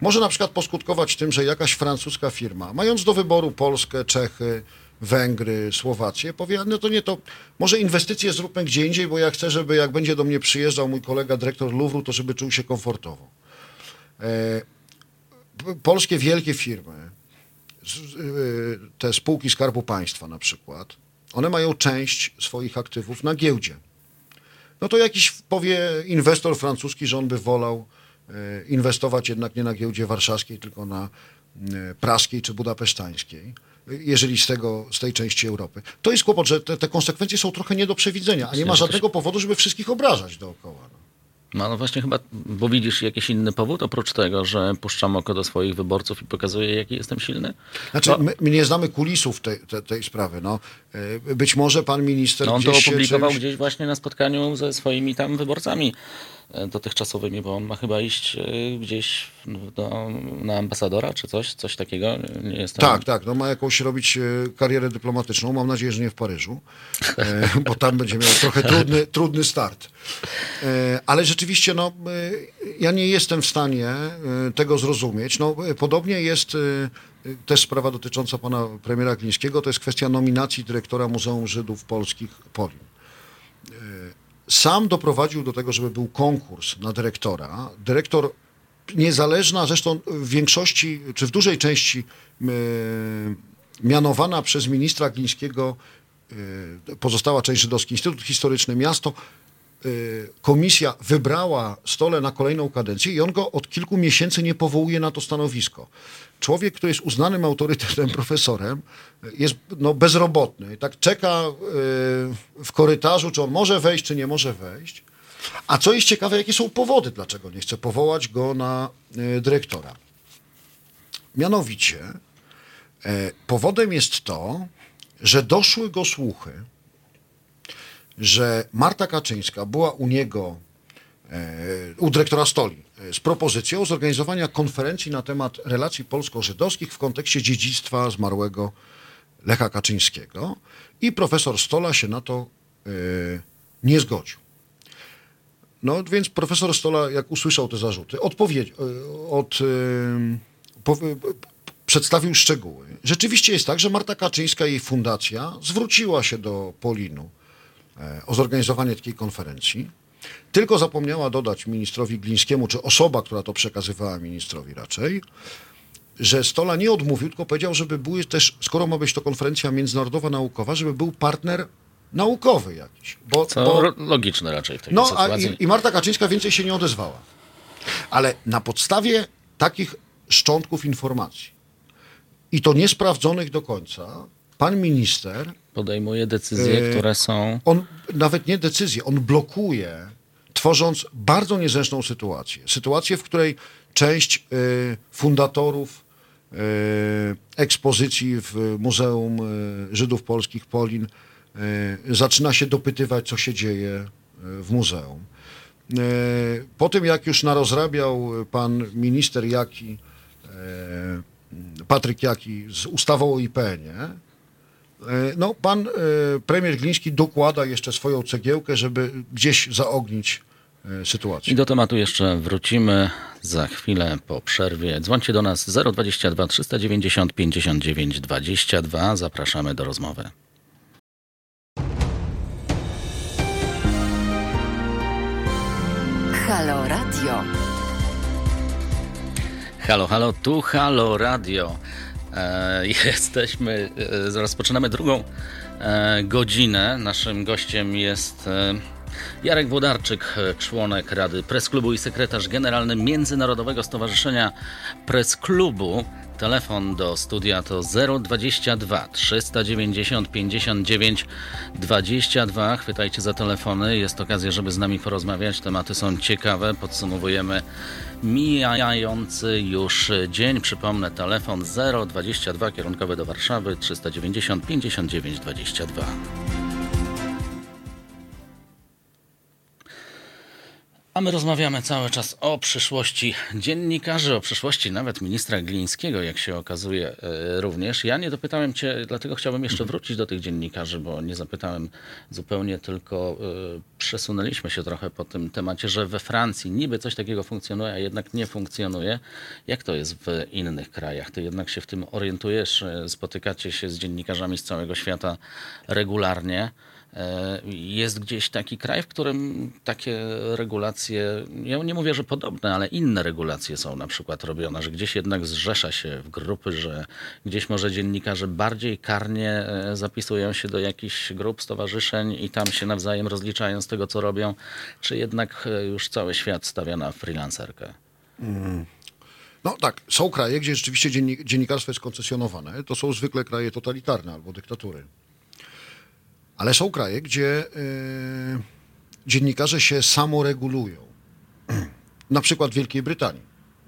może na przykład poskutkować tym, że jakaś francuska firma, mając do wyboru Polskę, Czechy, Węgry, Słowację, powie, no to nie to, może inwestycje zróbmy gdzie indziej, bo ja chcę, żeby jak będzie do mnie przyjeżdżał mój kolega dyrektor Louvru, to żeby czuł się komfortowo. E, polskie wielkie firmy, y, te spółki Skarbu Państwa na przykład, one mają część swoich aktywów na giełdzie. No to jakiś powie inwestor francuski, że on by wolał e, inwestować jednak nie na giełdzie warszawskiej, tylko na e, praskiej czy budapesztańskiej, e, jeżeli z, tego, z tej części Europy. To jest kłopot, że te, te konsekwencje są trochę nie do przewidzenia, a nie ma żadnego powodu, żeby wszystkich obrażać dookoła. No. No, właśnie chyba, bo widzisz jakiś inny powód oprócz tego, że puszczam oko do swoich wyborców i pokazuję, jaki jestem silny? Znaczy, No. my, my nie znamy kulisów tej, tej, tej sprawy. No. E, Być może pan minister No on to opublikował czymś- gdzieś właśnie na spotkaniu ze swoimi tam wyborcami dotychczasowymi, bo on ma chyba iść e, gdzieś do, na ambasadora czy coś, coś takiego. Nie. Tak, tak. No ma jakąś robić e, karierę dyplomatyczną. Mam nadzieję, że nie w Paryżu, e, bo tam będzie miał trochę trudny, trudny start. E, ale rzeczywiście, no, e, ja nie jestem w stanie e, tego zrozumieć. No, e, podobnie jest e, też sprawa dotycząca pana premiera Glińskiego. To jest kwestia nominacji dyrektora Muzeum Żydów Polskich Polin. Sam doprowadził do tego, żeby był konkurs na dyrektora. Dyrektor niezależna, zresztą w większości, czy w dużej części e, mianowana przez ministra Glińskiego e, pozostała część żydowski Instytut Historyczny, miasto, e, komisja wybrała stole na kolejną kadencję i on go od kilku miesięcy nie powołuje na to stanowisko. Człowiek, który jest uznanym autorytetem, profesorem, jest no, bezrobotny. Tak czeka e, w korytarzu, czy on może wejść, czy nie może wejść. A co jest ciekawe, jakie są powody, dlaczego nie chce powołać go na e, dyrektora. Mianowicie, e, powodem jest to, że doszły go słuchy, że Marta Kaczyńska była u niego, e, u dyrektora Stoli, z propozycją zorganizowania konferencji na temat relacji polsko-żydowskich w kontekście dziedzictwa zmarłego Lecha Kaczyńskiego i profesor Stola się na to e, nie zgodził. No więc profesor Stola, jak usłyszał te zarzuty, odpowiedź, e, od, e, powie- p- przedstawił szczegóły. Rzeczywiście jest tak, że Marta Kaczyńska i jej fundacja zwróciła się do Polinu o zorganizowanie takiej konferencji. Tylko zapomniała dodać ministrowi Glińskiemu, czy osoba, która to przekazywała ministrowi raczej, że Stola nie odmówił, tylko powiedział, żeby były też, skoro ma być to konferencja międzynarodowa naukowa, żeby był partner naukowy jakiś. Bo, Co bo, logiczne raczej w tej no, sytuacji. i, i Marta Kaczyńska więcej się nie odezwała. Ale na podstawie takich szczątków informacji i to niesprawdzonych do końca, pan minister, Podejmuje decyzje, Yy, które są... on nawet nie decyzję, on blokuje, tworząc bardzo niezręczną sytuację. Sytuację, w której część y, fundatorów y, ekspozycji w Muzeum y, Żydów Polskich Polin y, zaczyna się dopytywać, co się dzieje y, w muzeum. Po tym, jak już narozrabiał pan minister Jaki, Patryk Jaki z ustawą o IPN-ie, No, pan e, premier Gliński dokłada jeszcze swoją cegiełkę, żeby gdzieś zaognić e, I sytuację. do tematu jeszcze wrócimy za chwilę po przerwie. Dzwońcie do nas 022 390 59 22. Zapraszamy do rozmowy. Halo Radio. Halo, halo, tu Halo Radio. E, jesteśmy, e, rozpoczynamy drugą e, godzinę. Naszym gościem jest Jarek Włodarczyk, członek Rady Press Klubu i sekretarz generalny Międzynarodowego Stowarzyszenia Press Klubu. Telefon do studia to 022 390 59 22. Chwytajcie za telefony. Jest okazja, żeby z nami porozmawiać. Tematy są ciekawe. Podsumowujemy mijający już dzień. Przypomnę, telefon 022 kierunkowy do Warszawy 390 59 22. A my rozmawiamy cały czas o przyszłości dziennikarzy, o przyszłości nawet ministra Glińskiego, jak się okazuje e, również. Ja nie dopytałem cię, dlatego chciałbym jeszcze wrócić do tych dziennikarzy, bo nie zapytałem zupełnie, tylko e, przesunęliśmy się trochę po tym temacie, że we Francji niby coś takiego funkcjonuje, a jednak nie funkcjonuje. Jak to jest w innych krajach? Ty jednak się w tym orientujesz, e, spotykacie się z dziennikarzami z całego świata regularnie. E, Jest gdzieś taki kraj, w którym takie regulacje, ja nie mówię, że podobne, ale inne regulacje są na przykład robione, że gdzieś jednak zrzesza się w grupy, że gdzieś może dziennikarze bardziej karnie e, zapisują się do jakichś grup, stowarzyszeń i tam się nawzajem rozliczają z tego, co robią, czy jednak e, już cały świat stawia na freelancerkę? No tak, są kraje, gdzie rzeczywiście dziennik, dziennikarstwo jest koncesjonowane. To są zwykle kraje totalitarne albo dyktatury. Ale są kraje, gdzie e, dziennikarze się samoregulują. Na przykład w Wielkiej Brytanii.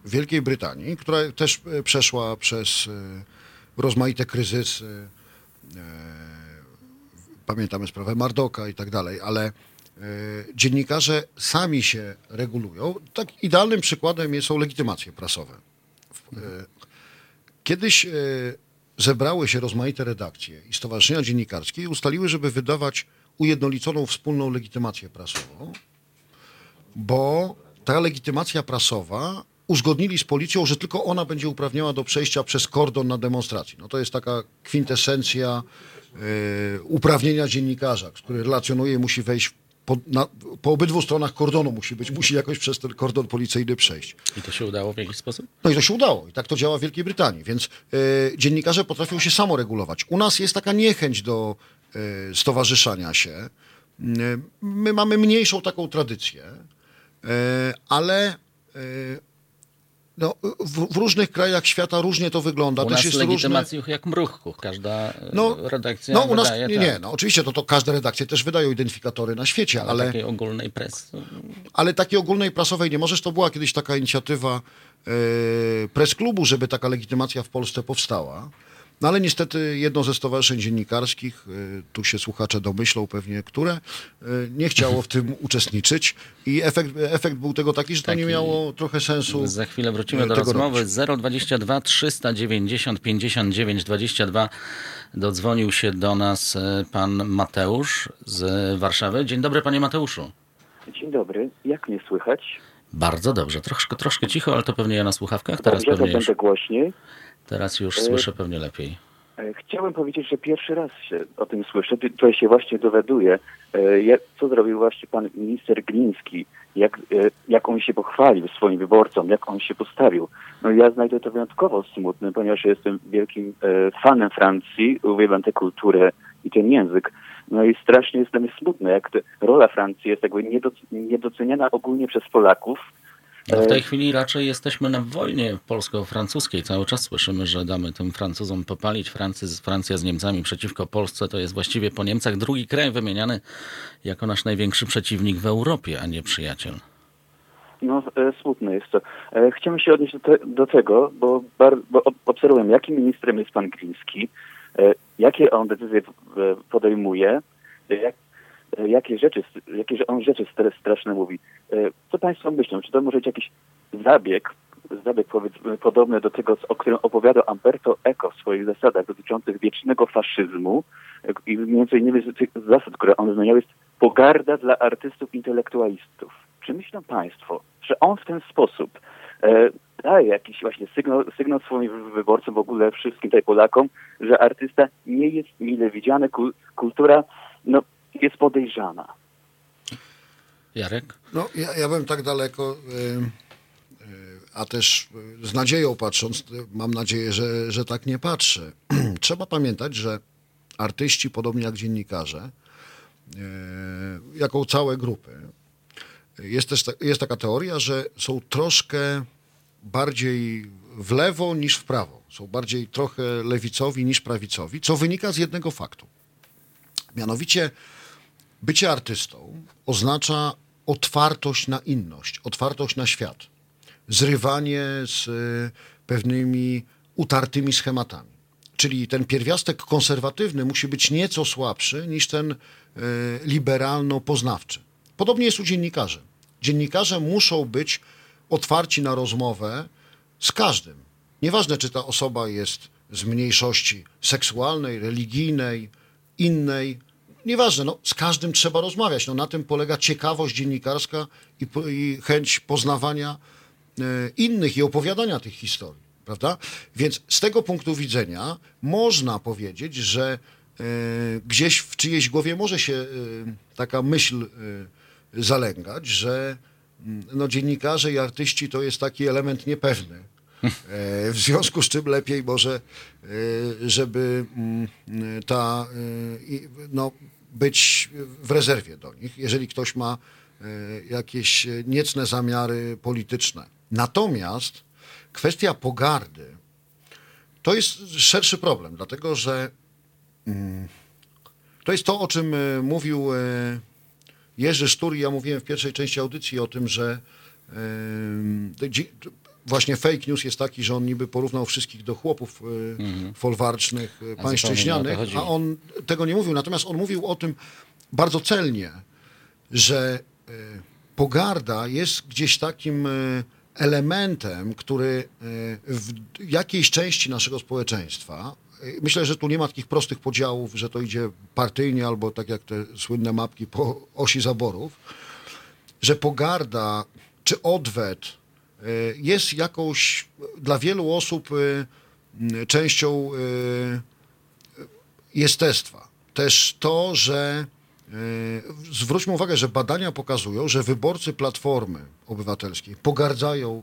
W Wielkiej Brytanii, która też e, przeszła przez e, rozmaite kryzysy, pamiętamy sprawę Mardoka i tak dalej, ale dziennikarze sami się regulują. Tak idealnym przykładem są legitymacje prasowe. Kiedyś zebrały się rozmaite redakcje i stowarzyszenia dziennikarskie i ustaliły, żeby wydawać ujednoliconą wspólną legitymację prasową, bo ta legitymacja prasowa uzgodnili z policją, że tylko ona będzie uprawniała do przejścia przez kordon na demonstracji. No to jest taka kwintesencja e, uprawnienia dziennikarza, który relacjonuje, musi wejść po, na, po obydwu stronach kordonu musi być, musi jakoś przez ten kordon policyjny przejść. I to się udało w jakiś sposób? No i to się udało. I tak to działa w Wielkiej Brytanii. Więc e, dziennikarze potrafią się samoregulować. U nas jest taka niechęć do e, stowarzyszania się. E, my mamy mniejszą taką tradycję, ale no, w, w różnych krajach świata różnie to wygląda. U nas jest różne... legitymacji jak mruchków. Każda e, No, redakcja no u nas wydaje, nie, tak. nie, no oczywiście to, to każde redakcje też wydają identyfikatory na świecie, ale takiej ogólnej presy. ale takiej ogólnej prasowej nie możesz. To była kiedyś taka inicjatywa e, press klubu, żeby taka legitymacja w Polsce powstała. No ale niestety jedno ze stowarzyszeń dziennikarskich, e, tu się słuchacze domyślą pewnie, które e, nie chciało w tym uczestniczyć i efekt, efekt był tego taki, że to nie Taki- miało trochę sensu. Za chwilę wrócimy e, do rozmowy. robić. 022 390 59 22. Dodzwonił się do nas pan Mateusz z Warszawy. Dzień dobry, panie Mateuszu. Dzień dobry, jak mnie słychać? Bardzo dobrze. Troszkę, troszkę cicho, ale to pewnie ja na słuchawkach. Teraz Dobrze, to pewnie już, będę głośniej. Teraz już E, słyszę pewnie lepiej. E, Chciałem powiedzieć, że pierwszy raz się o tym słyszę, tutaj się właśnie dowiaduję, e, co zrobił właśnie pan minister Gliński, jak, jak on się pochwalił swoim wyborcom, jak on się postawił. No ja znajdę to wyjątkowo smutne, ponieważ jestem wielkim fanem Francji, uwielbiam tę kulturę i ten język. No i strasznie jest dla mnie smutne, jak rola Francji jest jakby niedoc- niedoceniana ogólnie przez Polaków. No w E, tej chwili raczej jesteśmy na wojnie polsko-francuskiej. Cały czas słyszymy, że damy tym Francuzom popalić. Francy, Francja z Niemcami przeciwko Polsce to jest właściwie po Niemcach drugi kraj wymieniany jako nasz największy przeciwnik w Europie, a nie przyjaciel. No, e, smutne jest to. E, chciałem się odnieść do, te, do tego, bo, bar, bo ob- obserwuję, jakim ministrem jest pan Gliński, jakie on decyzje podejmuje, jak, jakie rzeczy, jakie on rzeczy stra- straszne mówi. E, co państwo myślą? Czy to może być jakiś zabieg, zabieg podobny do tego, o którym opowiadał Umberto Eco w swoich zasadach dotyczących wiecznego faszyzmu e, i między innymi z tych zasad, które on wymieniał, jest pogarda dla artystów intelektualistów. Czy myślą Państwo, że on w ten sposób e, daje jakiś właśnie sygnał, sygnał swoim wyborcom, w ogóle wszystkim tutaj Polakom, że artysta nie jest mile widziany, kul, kultura no, jest podejrzana. Jarek? No, ja, ja bym tak daleko, y, y, a też y, z nadzieją patrząc, mam nadzieję, że, że tak nie patrzę. Trzeba pamiętać, że artyści, podobnie jak dziennikarze, y, jako całe grupy, jest też ta, jest taka teoria, że są troszkę bardziej w lewo niż w prawo. Są bardziej trochę lewicowi niż prawicowi, co wynika z jednego faktu. Mianowicie bycie artystą oznacza otwartość na inność, otwartość na świat, zrywanie z y, pewnymi utartymi schematami. Czyli ten pierwiastek konserwatywny musi być nieco słabszy niż ten y, liberalno-poznawczy. Podobnie jest u dziennikarzy. Dziennikarze muszą być otwarci na rozmowę z każdym. Nieważne, czy ta osoba jest z mniejszości seksualnej, religijnej, innej. Nieważne, no, z każdym trzeba rozmawiać. No, na tym polega ciekawość dziennikarska i, i chęć poznawania e, innych i opowiadania tych historii, prawda? Więc z tego punktu widzenia można powiedzieć, że e, gdzieś w czyjejś głowie może się e, taka myśl zalęgać, że no, dziennikarze i artyści to jest taki element niepewny. W związku z czym lepiej może, żeby ta, no, być w rezerwie do nich, jeżeli ktoś ma e, jakieś e, niecne zamiary polityczne. Natomiast kwestia pogardy to jest szerszy problem, dlatego że mm, to jest to, o czym e, mówił Jerzy Sztur i ja mówiłem w pierwszej części audycji o tym, że właśnie fake news jest taki, że on niby porównał wszystkich do chłopów folwarcznych, e, Mhm. A o to cieśnianych, chodziło. a on tego nie mówił. Natomiast on mówił o tym bardzo celnie, że e, pogarda jest gdzieś takim elementem, który w jakiejś części naszego społeczeństwa, myślę, że tu nie ma takich prostych podziałów, że to idzie partyjnie albo tak jak te słynne mapki po osi zaborów, że pogarda czy odwet jest jakąś dla wielu osób e, częścią e, jestestwa. Też to, że e, zwróćmy uwagę, że badania pokazują, że wyborcy Platformy Obywatelskiej pogardzają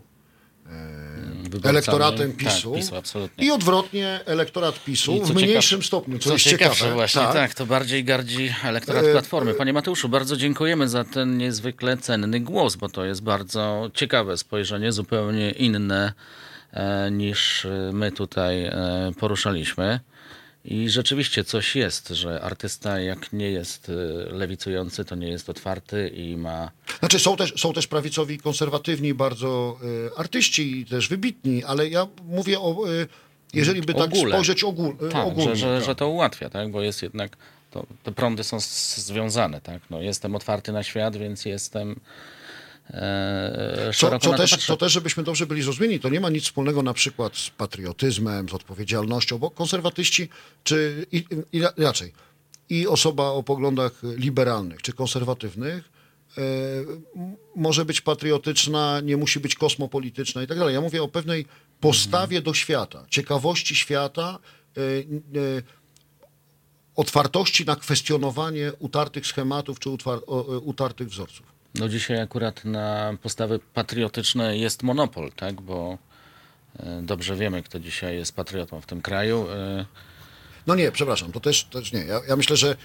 Wyborcami. elektoratem Tak, PiSu, PiSu, absolutnie. i odwrotnie elektorat PiSu w mniejszym stopniu, co, Co jest ciekawsze ciekawe. właśnie, tak. to bardziej gardzi elektorat E, Platformy. Panie Mateuszu, bardzo dziękujemy za ten niezwykle cenny głos, bo to jest bardzo ciekawe spojrzenie, zupełnie inne e, niż my tutaj e, poruszaliśmy. I rzeczywiście coś jest, że artysta jak nie jest e, lewicujący, to nie jest otwarty i ma Znaczy są też, są też prawicowi konserwatywni bardzo y, artyści i też wybitni, ale ja mówię o, y, jeżeli by tak Ogóle. spojrzeć ogól, y, Tak, ogólnie. że, że, tak. że to ułatwia, tak? bo jest jednak, to, te prądy są związane. Tak? No, jestem otwarty na świat, więc jestem Co, szeroko co, to też, co też, żebyśmy dobrze byli zrozumieni, to nie ma nic wspólnego na przykład z patriotyzmem, z odpowiedzialnością, bo konserwatyści, czy i, i, raczej i osoba o poglądach liberalnych czy konserwatywnych e, może być patriotyczna, nie musi być kosmopolityczna i tak dalej. Ja mówię o pewnej postawie do świata, ciekawości świata, e, e, otwartości na kwestionowanie utartych schematów czy utwar, e, utartych wzorców. No dzisiaj akurat na postawy patriotyczne jest monopol, tak? bo e, dobrze wiemy, kto dzisiaj jest patriotą w tym kraju. E, No nie, przepraszam, to też, też nie. Ja, ja myślę, że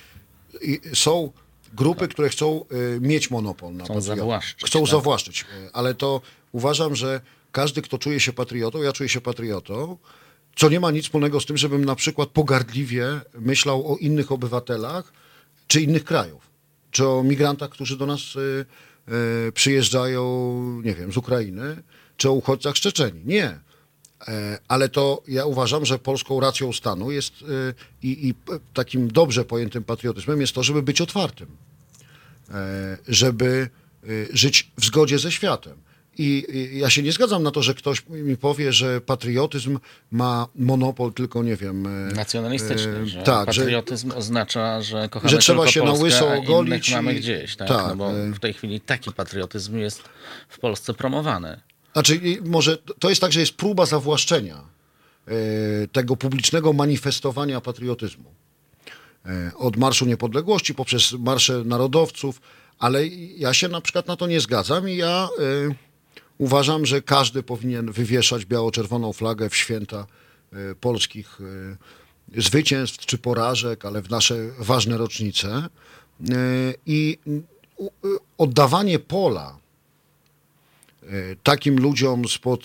są grupy, które chcą y, mieć monopol na Chcą patriotów. zawłaszczyć, Chcą tak. zawłaszczyć. Ale to uważam, że każdy, kto czuje się patriotą, ja czuję się patriotą, co nie ma nic wspólnego z tym, żebym na przykład pogardliwie myślał o innych obywatelach czy innych krajów. Czy o migrantach, którzy do nas y, y, przyjeżdżają, nie wiem, z Ukrainy, czy o uchodźcach z Czeczeni. Nie. E, Ale to ja uważam, że polską racją stanu jest y, i, i takim dobrze pojętym patriotyzmem jest to, żeby być otwartym, E, żeby żyć w zgodzie ze światem. I i ja się nie zgadzam na to, że ktoś mi powie, że patriotyzm ma monopol tylko, nie wiem... e, Nacjonalistyczny, e, że tak, że patriotyzm oznacza, że kochamy że trzeba tylko się na Polskę, łyso a ogolić mamy i- gdzieś, tak? tak, no bo e. w tej chwili taki patriotyzm jest w Polsce promowany. Znaczy, może to jest tak, że jest próba zawłaszczenia tego publicznego manifestowania patriotyzmu. Od Marszu Niepodległości poprzez marsze narodowców, ale ja się na przykład na to nie zgadzam i ja uważam, że każdy powinien wywieszać biało-czerwoną flagę w święta e, polskich e, zwycięstw czy porażek, ale w nasze ważne rocznice. E, I oddawanie pola takim ludziom spod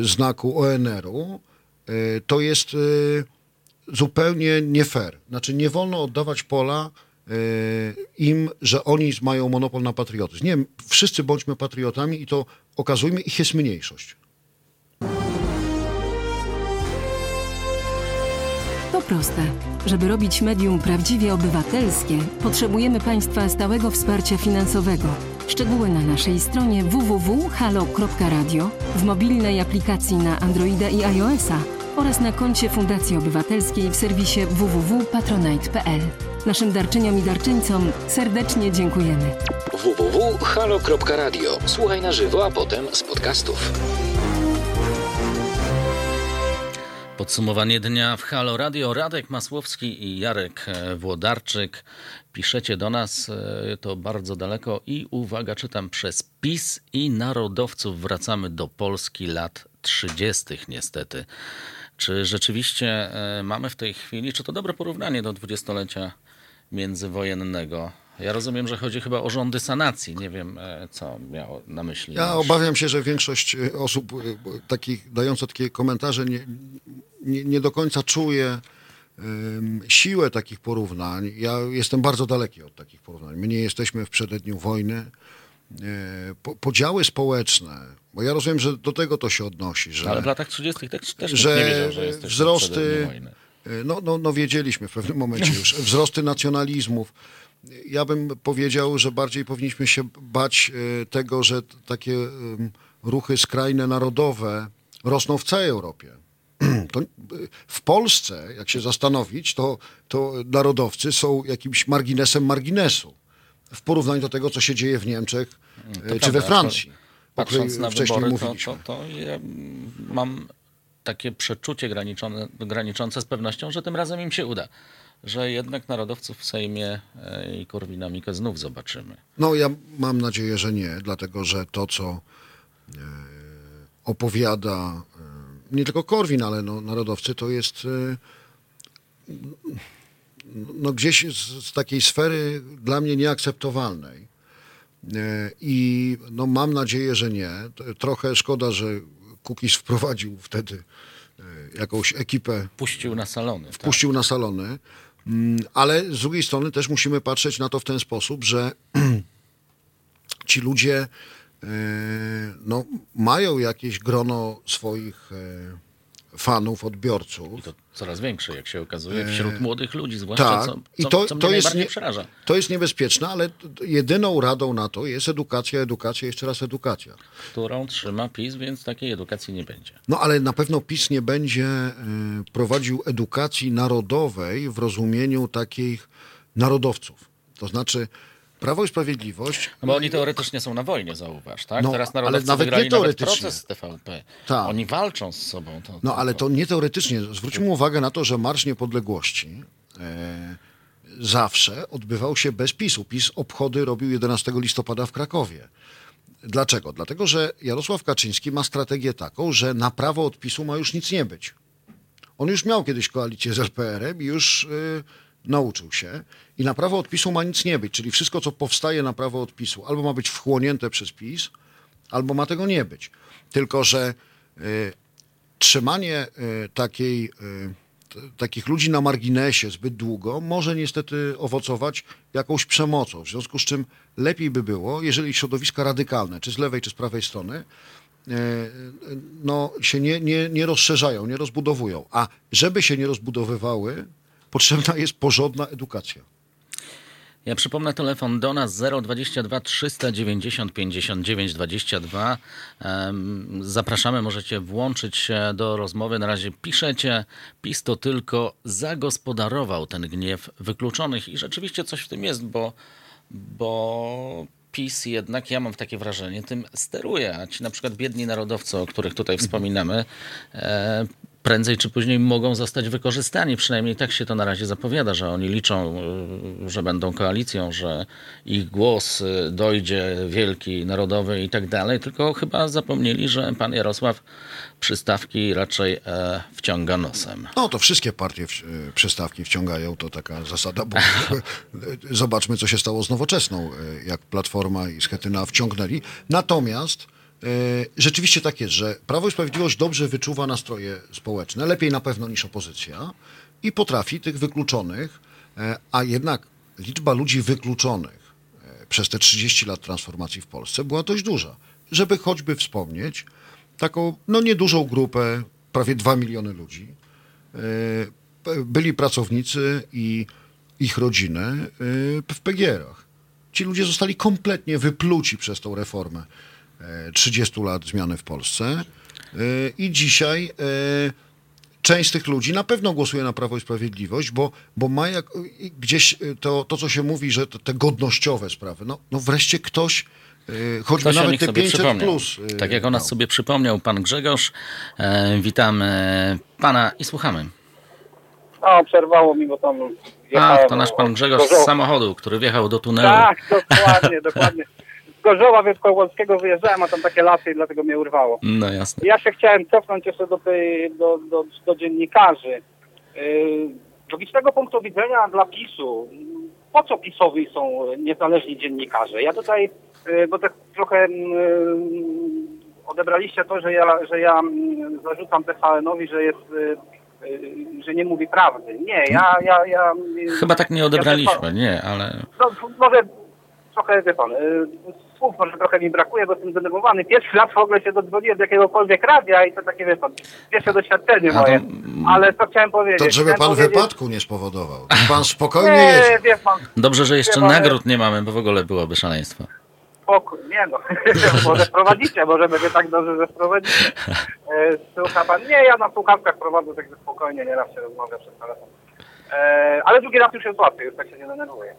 znaku ONR-u, to jest zupełnie nie fair. Znaczy nie wolno oddawać pola im, że oni mają monopol na patriotyzm. Nie, wszyscy bądźmy patriotami i to okazujmy, ich jest mniejszość. To proste. Żeby robić medium prawdziwie obywatelskie, potrzebujemy Państwa stałego wsparcia finansowego. Szczegóły na naszej stronie www.halo.radio, w mobilnej aplikacji na Androida i iOS-a oraz na koncie Fundacji Obywatelskiej w serwisie www.patronite.pl. Naszym darczyniom i darczyńcom serdecznie dziękujemy. www.halo.radio. Słuchaj na żywo, a potem z podcastów. Podsumowanie dnia w Halo Radio. Radek Masłowski i Jarek e, Włodarczyk. Piszecie do nas, e, to bardzo daleko i uwaga, czytam przez PiS i narodowców wracamy do Polski lat 30. niestety. Czy rzeczywiście e, mamy w tej chwili, czy to dobre porównanie do dwudziestolecia międzywojennego? Ja rozumiem, że chodzi chyba o rządy sanacji. Nie wiem, e, co miał na myśli. Ja nasz- obawiam się, że większość e, osób e, takich dających takie komentarze nie, nie, nie do końca czuje em, siłę takich porównań. Ja jestem bardzo daleki od takich porównań. My nie jesteśmy w przededniu wojny. Po, podziały społeczne, bo ja rozumiem, że do tego to się odnosi, że, Ale w latach 30. też, też że nie wiedział, że jesteśmy w wzrosty, przededniu wojny. No, no, no wiedzieliśmy w pewnym momencie już, wzrosty nacjonalizmów. Ja bym powiedział, że bardziej powinniśmy się bać e, tego, że takie ruchy skrajne narodowe rosną w całej Europie. To, e, w Polsce, jak się zastanowić, to, to narodowcy są jakimś marginesem marginesu w porównaniu do tego, co się dzieje w Niemczech e, To czy prawda, we Francji, Patrząc na wcześniej wybory, to, to, to ja mm, mam takie przeczucie graniczone, graniczące z pewnością, że tym razem im się uda. Że jednak narodowców w Sejmie e, i Korwina-Mikke znów zobaczymy. No ja mam nadzieję, że nie, dlatego że to, co e, opowiada e, nie tylko Korwin, ale no, narodowcy, to jest e, no, gdzieś z, z takiej sfery dla mnie nieakceptowalnej. I no, mam nadzieję, że nie. Trochę szkoda, że Kukiz wprowadził wtedy e, jakąś ekipę Puścił na salony. tak? wpuścił na salony, Mm, ale z drugiej strony też musimy patrzeć na to w ten sposób, że ci ludzie e, no, mają jakieś grono swoich e, fanów, odbiorców. Coraz większe, jak się okazuje, wśród młodych ludzi, zwłaszcza, tak. co, co, I to- co mnie to jest nie- przeraża. To jest niebezpieczne, ale jedyną radą na to jest edukacja, edukacja, jeszcze raz edukacja. Którą trzyma PiS, więc takiej edukacji nie będzie. No ale na pewno PiS nie będzie e, prowadził edukacji narodowej w rozumieniu takich narodowców. To znaczy Prawo i Sprawiedliwość No bo oni teoretycznie są na wojnie, zauważ, tak? No, Teraz ale nawet nie wygrali nawet teoretycznie. proces TVP. Tak. Oni walczą z sobą. To, No ale to nie teoretycznie. Zwróćmy uwagę na to, że Marsz Niepodległości e, zawsze odbywał się bez PiSu. PiS obchody robił 11 listopada w Krakowie. Dlaczego? Dlatego, że Jarosław Kaczyński ma strategię taką, że na prawo od PiSu ma już nic nie być. On już miał kiedyś koalicję z LPR-em i już nauczył się i na prawo odpisu ma nic nie być, czyli wszystko, co powstaje na prawo odpisu, albo ma być wchłonięte przez PiS, albo ma tego nie być. Tylko, że y, trzymanie y, takiej, y, takich ludzi na marginesie zbyt długo może niestety owocować jakąś przemocą. W związku z czym lepiej by było, jeżeli środowiska radykalne, czy z lewej, czy z prawej strony, e, no, się nie, nie, nie rozszerzają, nie rozbudowują. A żeby się nie rozbudowywały, potrzebna jest porządna edukacja. Ja przypomnę telefon do nas 022 390 59 22. Em, Zapraszamy, możecie włączyć się do rozmowy. Na razie piszecie, PiS to tylko zagospodarował ten gniew wykluczonych i rzeczywiście coś w tym jest, bo, bo PiS jednak, ja mam takie wrażenie, tym steruje, a ci na przykład biedni narodowcy, o których tutaj wspominamy, e, prędzej czy później mogą zostać wykorzystani. Przynajmniej tak się to na razie zapowiada, że oni liczą, y, że będą koalicją, że ich głos y, dojdzie wielki, narodowy i tak dalej. Tylko chyba zapomnieli, że pan Jarosław przystawki raczej e, wciąga nosem. No to wszystkie partie w, y, przystawki wciągają, to taka zasada, bo y, zobaczmy, co się stało z nowoczesną, y, jak Platforma i Schetyna wciągnęli. Natomiast rzeczywiście tak jest, że Prawo i Sprawiedliwość dobrze wyczuwa nastroje społeczne, lepiej na pewno niż opozycja i potrafi tych wykluczonych, e, a jednak liczba ludzi wykluczonych e, przez te 30 lat transformacji w Polsce była dość duża. Żeby choćby wspomnieć taką, no niedużą grupę, prawie 2 miliony ludzi, byli pracownicy i ich rodziny w PGR-ach. Ci ludzie zostali kompletnie wypluci przez tą reformę 30 lat zmiany w Polsce e, i dzisiaj e, część z tych ludzi na pewno głosuje na Prawo i Sprawiedliwość, bo, bo ma jak, gdzieś e, to, to, co się mówi, że te godnościowe sprawy, no, no wreszcie ktoś, e, choćby Ktoś o nawet nich te sobie 500 przypomniał. plus. e, Tak jak o nas sobie przypomniał pan Grzegorz. E, witamy pana i słuchamy. No, przerwało mi, bo tam... A, to nasz pan Grzegorz z samochodu, który wjechał do tunelu. Tak, dokładnie, dokładnie. Gorzowa Wielkopolskiego wyjeżdżałem, a tam takie lasy i dlatego mnie urwało. No jasne. Ja się chciałem cofnąć jeszcze do, tej, do, do, do dziennikarzy. Yy, Z logicznego punktu widzenia dla PiSu, po co PiSowi są niezależni dziennikarze? Ja tutaj, yy, bo tak trochę yy, odebraliście to, że ja, że ja zarzucam TVN-owi, że jest, yy, yy, że nie mówi prawdy. Nie, ja... ja, ja yy, Chyba tak nie ja odebraliśmy, nie, ale no, może trochę, wie pan, słów może trochę mi brakuje, bo jestem zdenerwowany. Pierwszy raz w ogóle się dodzwoniłem do jakiegokolwiek radia i to takie, wie pan, pierwsze doświadczenie to, moje. Ale co chciałem powiedzieć? To żeby pan powiedzieć- wypadku nie spowodował. Pan spokojnie Nie, jedzie. wie pan, dobrze, że jeszcze nagród nie mamy, bo w ogóle byłoby szaleństwo. spokój, nie no, może wprowadzicie, może będzie tak dobrze, że wprowadzicie. E, Słucha pan, nie, ja na słuchawkach prowadzę, także spokojnie, nieraz się rozmawia przez telefon. E, ale drugi raz już jest łatwiej, już tak się nie denerwuję.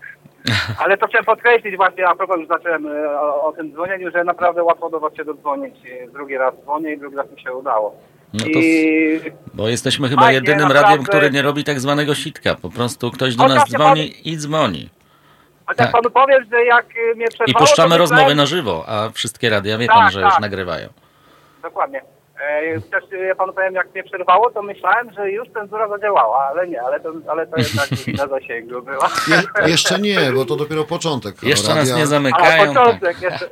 Ale to chciałem podkreślić właśnie, a propos już zacząłem e, o, o tym dzwonieniu, że naprawdę łatwo do was się dodzwonić. Drugi raz dzwonię i drugi raz mi się udało. No to I Bo jesteśmy chyba Fajnie, jedynym naprawdę. radiem, które nie robi tak zwanego sitka. Po prostu ktoś do nas dzwoni i dzwoni. chociaż tak. panu powiem, że jak e, mnie I przerwało, puszczamy to rozmowy na żywo, a wszystkie radia wie Tak, pan, że już tak. nagrywają. Dokładnie. E, Też e, ja panu powiem, jak mnie przerwało, to myślałem, że już cenzura zadziałała, ale nie, ale to, ale to jednak na zasięgu była. Je, jeszcze nie, bo to dopiero początek. Jeszcze nas radia. nie Ale zamykają. Tak. początek jeszcze,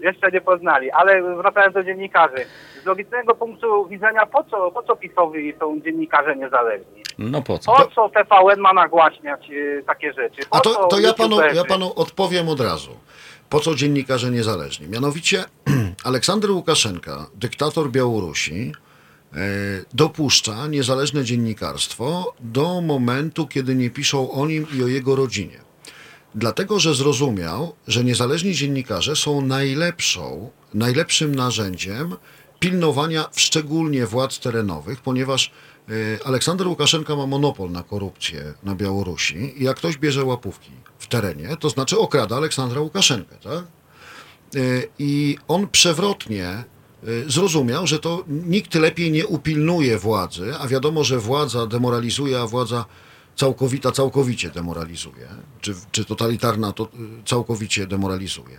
jeszcze nie poznali. Ale wracając do dziennikarzy. Z logicznego punktu widzenia, po co, po co PiSowi są dziennikarze niezależni? No po co? Po co TVN ma nagłaśniać e, takie rzeczy? Po A to, to ja, panu, ja panu odpowiem od razu. Po co dziennikarze niezależni? Mianowicie Aleksander Łukaszenka, dyktator Białorusi, e, dopuszcza niezależne dziennikarstwo do momentu, kiedy nie piszą o nim i o jego rodzinie. Dlatego, że zrozumiał, że niezależni dziennikarze są najlepszą, najlepszym narzędziem pilnowania szczególnie władz terenowych, ponieważ e, Aleksander Łukaszenka ma monopol na korupcję na Białorusi i jak ktoś bierze łapówki terenie, to znaczy okrada Aleksandra Łukaszenkę, tak? E, I on przewrotnie e, zrozumiał, że to nikt lepiej nie upilnuje władzy, a wiadomo, że władza demoralizuje, a władza całkowita całkowicie demoralizuje, czy, czy totalitarna to y, całkowicie demoralizuje.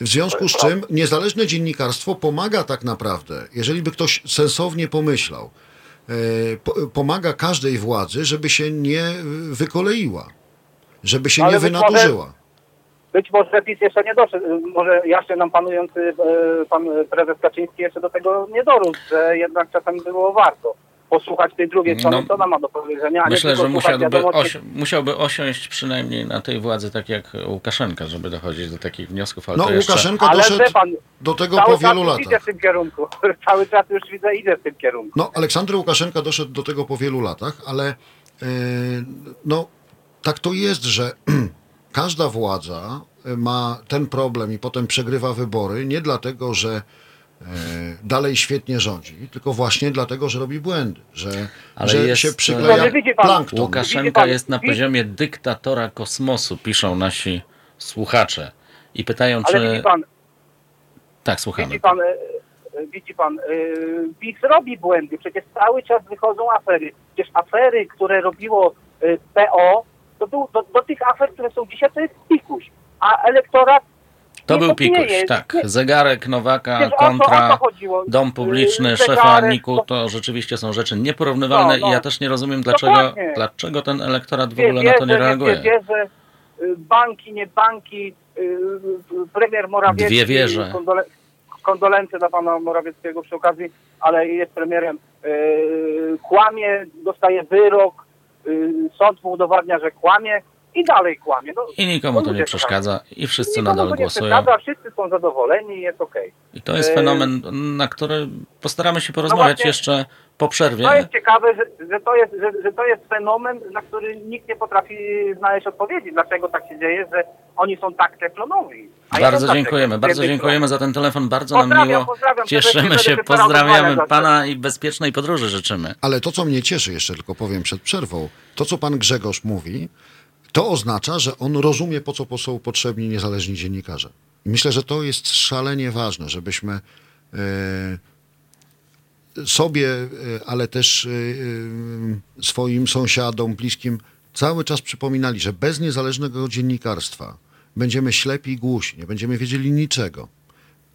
W związku z czym niezależne dziennikarstwo pomaga tak naprawdę, jeżeli by ktoś sensownie pomyślał, po- pomaga każdej władzy, żeby się nie y, wykoleiła. Żeby się Ale nie może- wynaturzyła. Być może PiS jeszcze nie doszedł, może jeszcze nam panujący y, pan prezes Kaczyński jeszcze do tego nie dorósł, że jednak czasami było warto posłuchać tej drugiej strony, No, co ona ma do powiedzenia, Myślę, że musiałby, osi- musiałby osiąść przynajmniej na tej władzy tak jak Łukaszenka, żeby dochodzić do takich wniosków. Ale No to jeszcze... Łukaszenka Ale doszedł pan, do tego po wielu już idzie latach. w tym kierunku. Cały czas już widzę, idzie w tym kierunku. No, Aleksander Łukaszenka doszedł do tego po wielu latach, ale e, no, tak to jest, że każda władza e, ma ten problem i potem przegrywa wybory nie dlatego, że e, dalej świetnie rządzi, tylko właśnie dlatego, że robi błędy, że, Ale że jest, się e, przykleja widzi pan, plankton. Łukaszenka jest na poziomie dyktatora kosmosu, piszą nasi słuchacze. I pytają, Ale czy... widzi pan, Tak, słuchamy. widzi pan, widzi pan, PiS robi błędy, przecież cały czas wychodzą afery. Przecież afery, które robiło PO, to był, do, do tych afer, które są dzisiaj, to jest pikuś. A elektorat To był pikuś, tak. Zegarek Nowaka Wiesz, o o kontra co chodziło? dom publiczny Yy, szefa zegarek, Niku to- to rzeczywiście są rzeczy nieporównywalne No, no. i ja też nie rozumiem, dlaczego, Dokładnie. dlaczego ten elektorat w Wie- ogóle na to nie reaguje. Nie wieże, y, banki, nie banki, y, y, premier Morawiecki. Dwie wieże. Kondole, kondolencje dla pana Morawieckiego przy okazji, ale jest premierem. Kłamie, dostaje wyrok, sąd mu udowadnia, że kłamie i dalej kłamie. No, I nikomu to nie przeszkadza i wszyscy Nikomu nadal to nie głosują. przeszkadza, wszyscy są zadowoleni i jest okej. I to jest Yy, fenomen, na który postaramy się porozmawiać właśnie- jeszcze po przerwie. To jest ciekawe, że, że, to jest, że, że to jest fenomen, na który nikt nie potrafi znaleźć odpowiedzi. Dlaczego tak się dzieje, że oni są tak teflonowi. Bardzo wiem dziękujemy, bardzo dziękujemy za ten telefon, bardzo nam miło. pozdrawiam, Cieszymy się, pozdrawiamy pana i bezpiecznej podróży życzymy. Ale to, co mnie cieszy, jeszcze tylko powiem przed przerwą, to, co pan Grzegorz mówi, to oznacza, że on rozumie, po co są potrzebni niezależni dziennikarze. I myślę, że to jest szalenie ważne, żebyśmy e, sobie, e, ale też e, e, swoim sąsiadom, bliskim cały czas przypominali, że bez niezależnego dziennikarstwa będziemy ślepi i głusi, nie będziemy wiedzieli niczego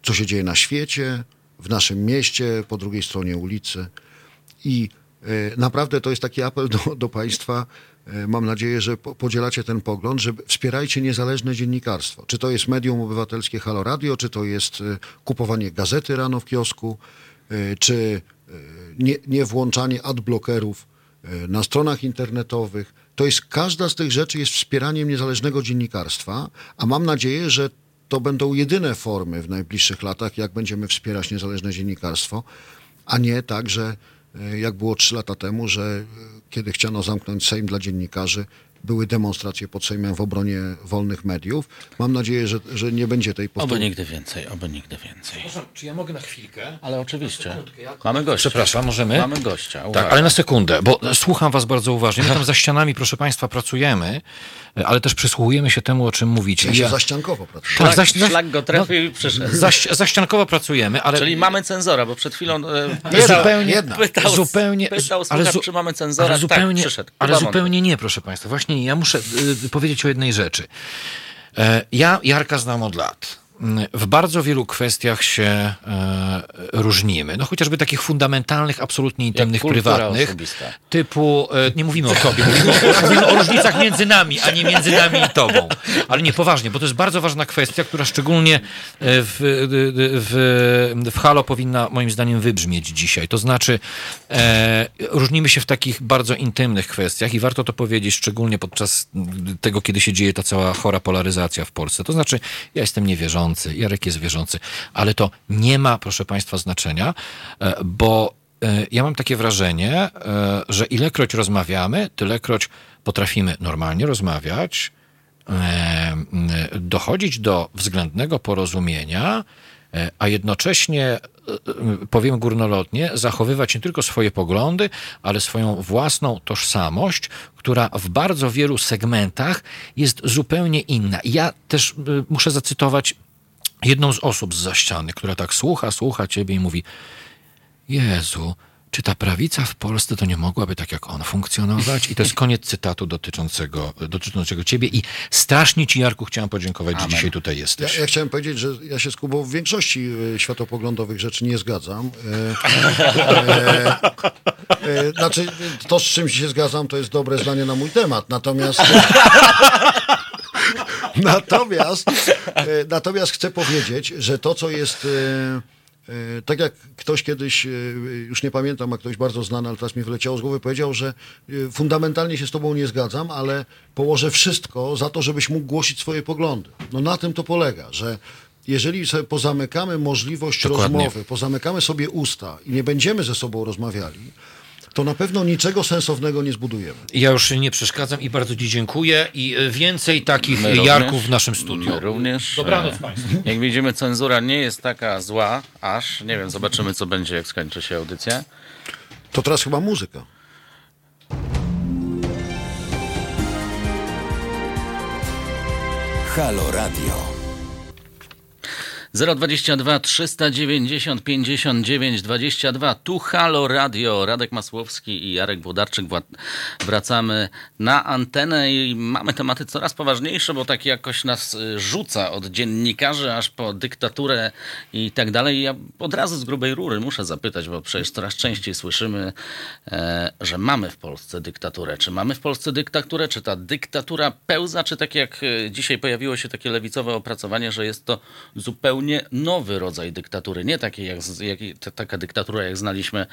co się dzieje na świecie, w naszym mieście, po drugiej stronie ulicy. I naprawdę to jest taki apel do, do Państwa. Mam nadzieję, że po- podzielacie ten pogląd, że wspierajcie niezależne dziennikarstwo. Czy to jest medium obywatelskie Halo Radio, czy to jest kupowanie gazety rano w kiosku, czy e, nie, nie włączanie adblockerów e, na stronach internetowych. To jest, każda z tych rzeczy jest wspieraniem niezależnego dziennikarstwa, a mam nadzieję, że to będą jedyne formy w najbliższych latach, jak będziemy wspierać niezależne dziennikarstwo, a nie tak, że e, jak było trzy lata temu, że e, kiedy chciano zamknąć Sejm dla dziennikarzy, były demonstracje pod Sejmem w obronie wolnych mediów. Mam nadzieję, że, że nie będzie tej Oby powtórki. nigdy więcej, oby nigdy więcej. Przepraszam, czy ja mogę na chwilkę? Ale oczywiście. Mamy gościa. Przepraszam, możemy? Mamy gościa. Tak, uwaga. ale na sekundę, bo słucham was bardzo uważnie. My tam za ścianami, proszę państwa, pracujemy, ale też przysłuchujemy się temu, o czym mówicie. Ja się Ja- zaściankowo pracuję. Tak, Szlak, zaś- zaś- szlak go trafił i przyszedł. Zaś, zaściankowo pracujemy, ale Czyli mamy cenzora, bo przed chwilą e, Jedna, zupełnie, pytał, zupełnie, pytał ale słuchacz, zu- czy mamy cenzora. ale zupełnie, tak, przyszedł. ale zupełnie nie, proszę państwa. Właśnie Ja muszę y, powiedzieć o jednej rzeczy. E, ja Jarka znam od lat. W bardzo wielu kwestiach się e, różnimy. No chociażby takich fundamentalnych, absolutnie intymnych, prywatnych. osobista. Typu, e, nie mówimy o tobie, mówimy o, mówimy o różnicach między nami, a nie między nami i tobą. Ale nie, poważnie, bo to jest bardzo ważna kwestia, która szczególnie e, w, w, w Halo powinna moim zdaniem wybrzmieć dzisiaj. To znaczy, e, różnimy się w takich bardzo intymnych kwestiach i warto to powiedzieć, szczególnie podczas tego, kiedy się dzieje ta cała chora polaryzacja w Polsce. To znaczy, ja jestem niewierzący, Jarek jest wierzący, ale to nie ma, proszę Państwa, znaczenia, e, bo e, ja mam takie wrażenie, e, że ilekroć rozmawiamy, tylekroć potrafimy normalnie rozmawiać, dochodzić do względnego porozumienia, a jednocześnie, powiem górnolotnie, zachowywać nie tylko swoje poglądy, ale swoją własną tożsamość, która w bardzo wielu segmentach jest zupełnie inna. Ja też muszę zacytować jedną z osób z ściany, która tak słucha, słucha ciebie i mówi: Jezu, czy ta prawica w Polsce to nie mogłaby tak jak on funkcjonować? I to jest koniec cytatu dotyczącego, dotyczącego ciebie. I strasznie ci, Jarku, chciałem podziękować, że dzisiaj tutaj Ja, jesteś. ja chciałem powiedzieć, że ja się z Kubą w większości e, światopoglądowych rzeczy nie zgadzam. E, e, E, Znaczy, to z czym się zgadzam, to jest dobre zdanie na mój temat. Natomiast. natomiast, e, natomiast chcę powiedzieć, że to, co jest. E, Tak jak ktoś kiedyś, e, już nie pamiętam, a ktoś bardzo znany, ale teraz mi wyleciało z głowy, powiedział, że e, fundamentalnie się z tobą nie zgadzam, ale położę wszystko za to, żebyś mógł głosić swoje poglądy. No na tym to polega, że jeżeli sobie pozamykamy możliwość Dokładnie. rozmowy, pozamykamy sobie usta i nie będziemy ze sobą rozmawiali, to na pewno niczego sensownego nie zbudujemy. Ja już nie przeszkadzam i bardzo Ci dziękuję i e, więcej takich My e, również. Jarków w naszym studiu. My również. Dobranoc E, Państwu. Jak widzimy, cenzura nie jest taka zła, aż. Nie wiem, zobaczymy, co będzie, jak skończy się audycja. To teraz chyba muzyka. Halo Radio. 022 390 59 22. Tu Halo Radio. Radek Masłowski i Jarek Budarczyk wła- wracamy na antenę i mamy tematy coraz poważniejsze, bo tak jakoś nas y, rzuca od dziennikarzy aż po dyktaturę i tak dalej. Ja od razu z grubej rury muszę zapytać, bo przecież coraz częściej słyszymy, e, że mamy w Polsce dyktaturę. Czy mamy w Polsce dyktaturę? Czy ta dyktatura pełza? Czy tak jak e, dzisiaj pojawiło się takie lewicowe opracowanie, że jest to zupełnie nowy rodzaj dyktatury? Nie takie jak, jak ta- taka dyktatura, jak znaliśmy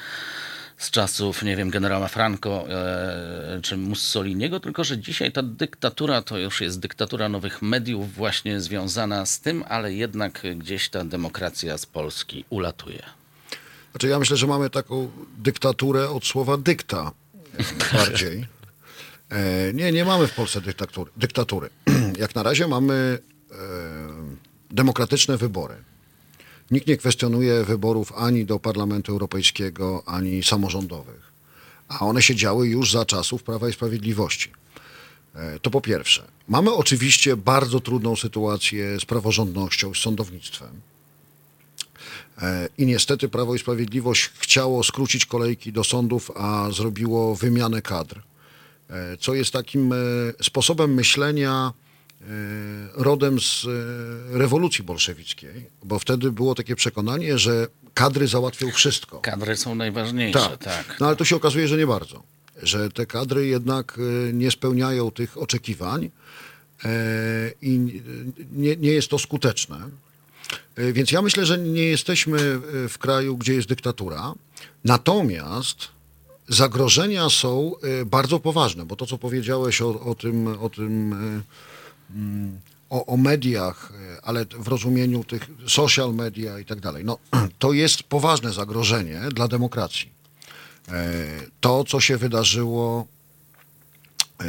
z czasów, nie wiem, generała Franco e, czy Mussoliniego, tylko że dzisiaj ta dyktatura to już jest dyktatura nowych mediów, właśnie związana z tym, ale jednak gdzieś ta demokracja z Polski ulatuje. Znaczy ja myślę, że mamy taką dyktaturę od słowa dykta bardziej. E, nie, nie mamy w Polsce dyktatury. dyktatury. Jak na razie mamy e, demokratyczne wybory. Nikt nie kwestionuje wyborów ani do Parlamentu Europejskiego, ani samorządowych. A one się działy już za czasów Prawa i Sprawiedliwości. E, To po pierwsze. Mamy oczywiście bardzo trudną sytuację z praworządnością, z sądownictwem. E, I niestety Prawo i Sprawiedliwość chciało skrócić kolejki do sądów, a zrobiło wymianę kadr, e, co jest takim sposobem myślenia rodem z e, rewolucji bolszewickiej, bo wtedy było takie przekonanie, że kadry załatwią wszystko. Kadry są najważniejsze, tak. No ale to się okazuje, że nie bardzo. Że te kadry jednak e, nie spełniają tych oczekiwań e, i nie, nie jest to skuteczne. E, Więc ja myślę, że nie jesteśmy e, w kraju, gdzie jest dyktatura. Natomiast zagrożenia są e, bardzo poważne, bo to, co powiedziałeś o, o tym, o tym e, o, o mediach, e, ale w rozumieniu tych social media i tak dalej, no, to jest poważne zagrożenie dla demokracji. E, To, co się wydarzyło e,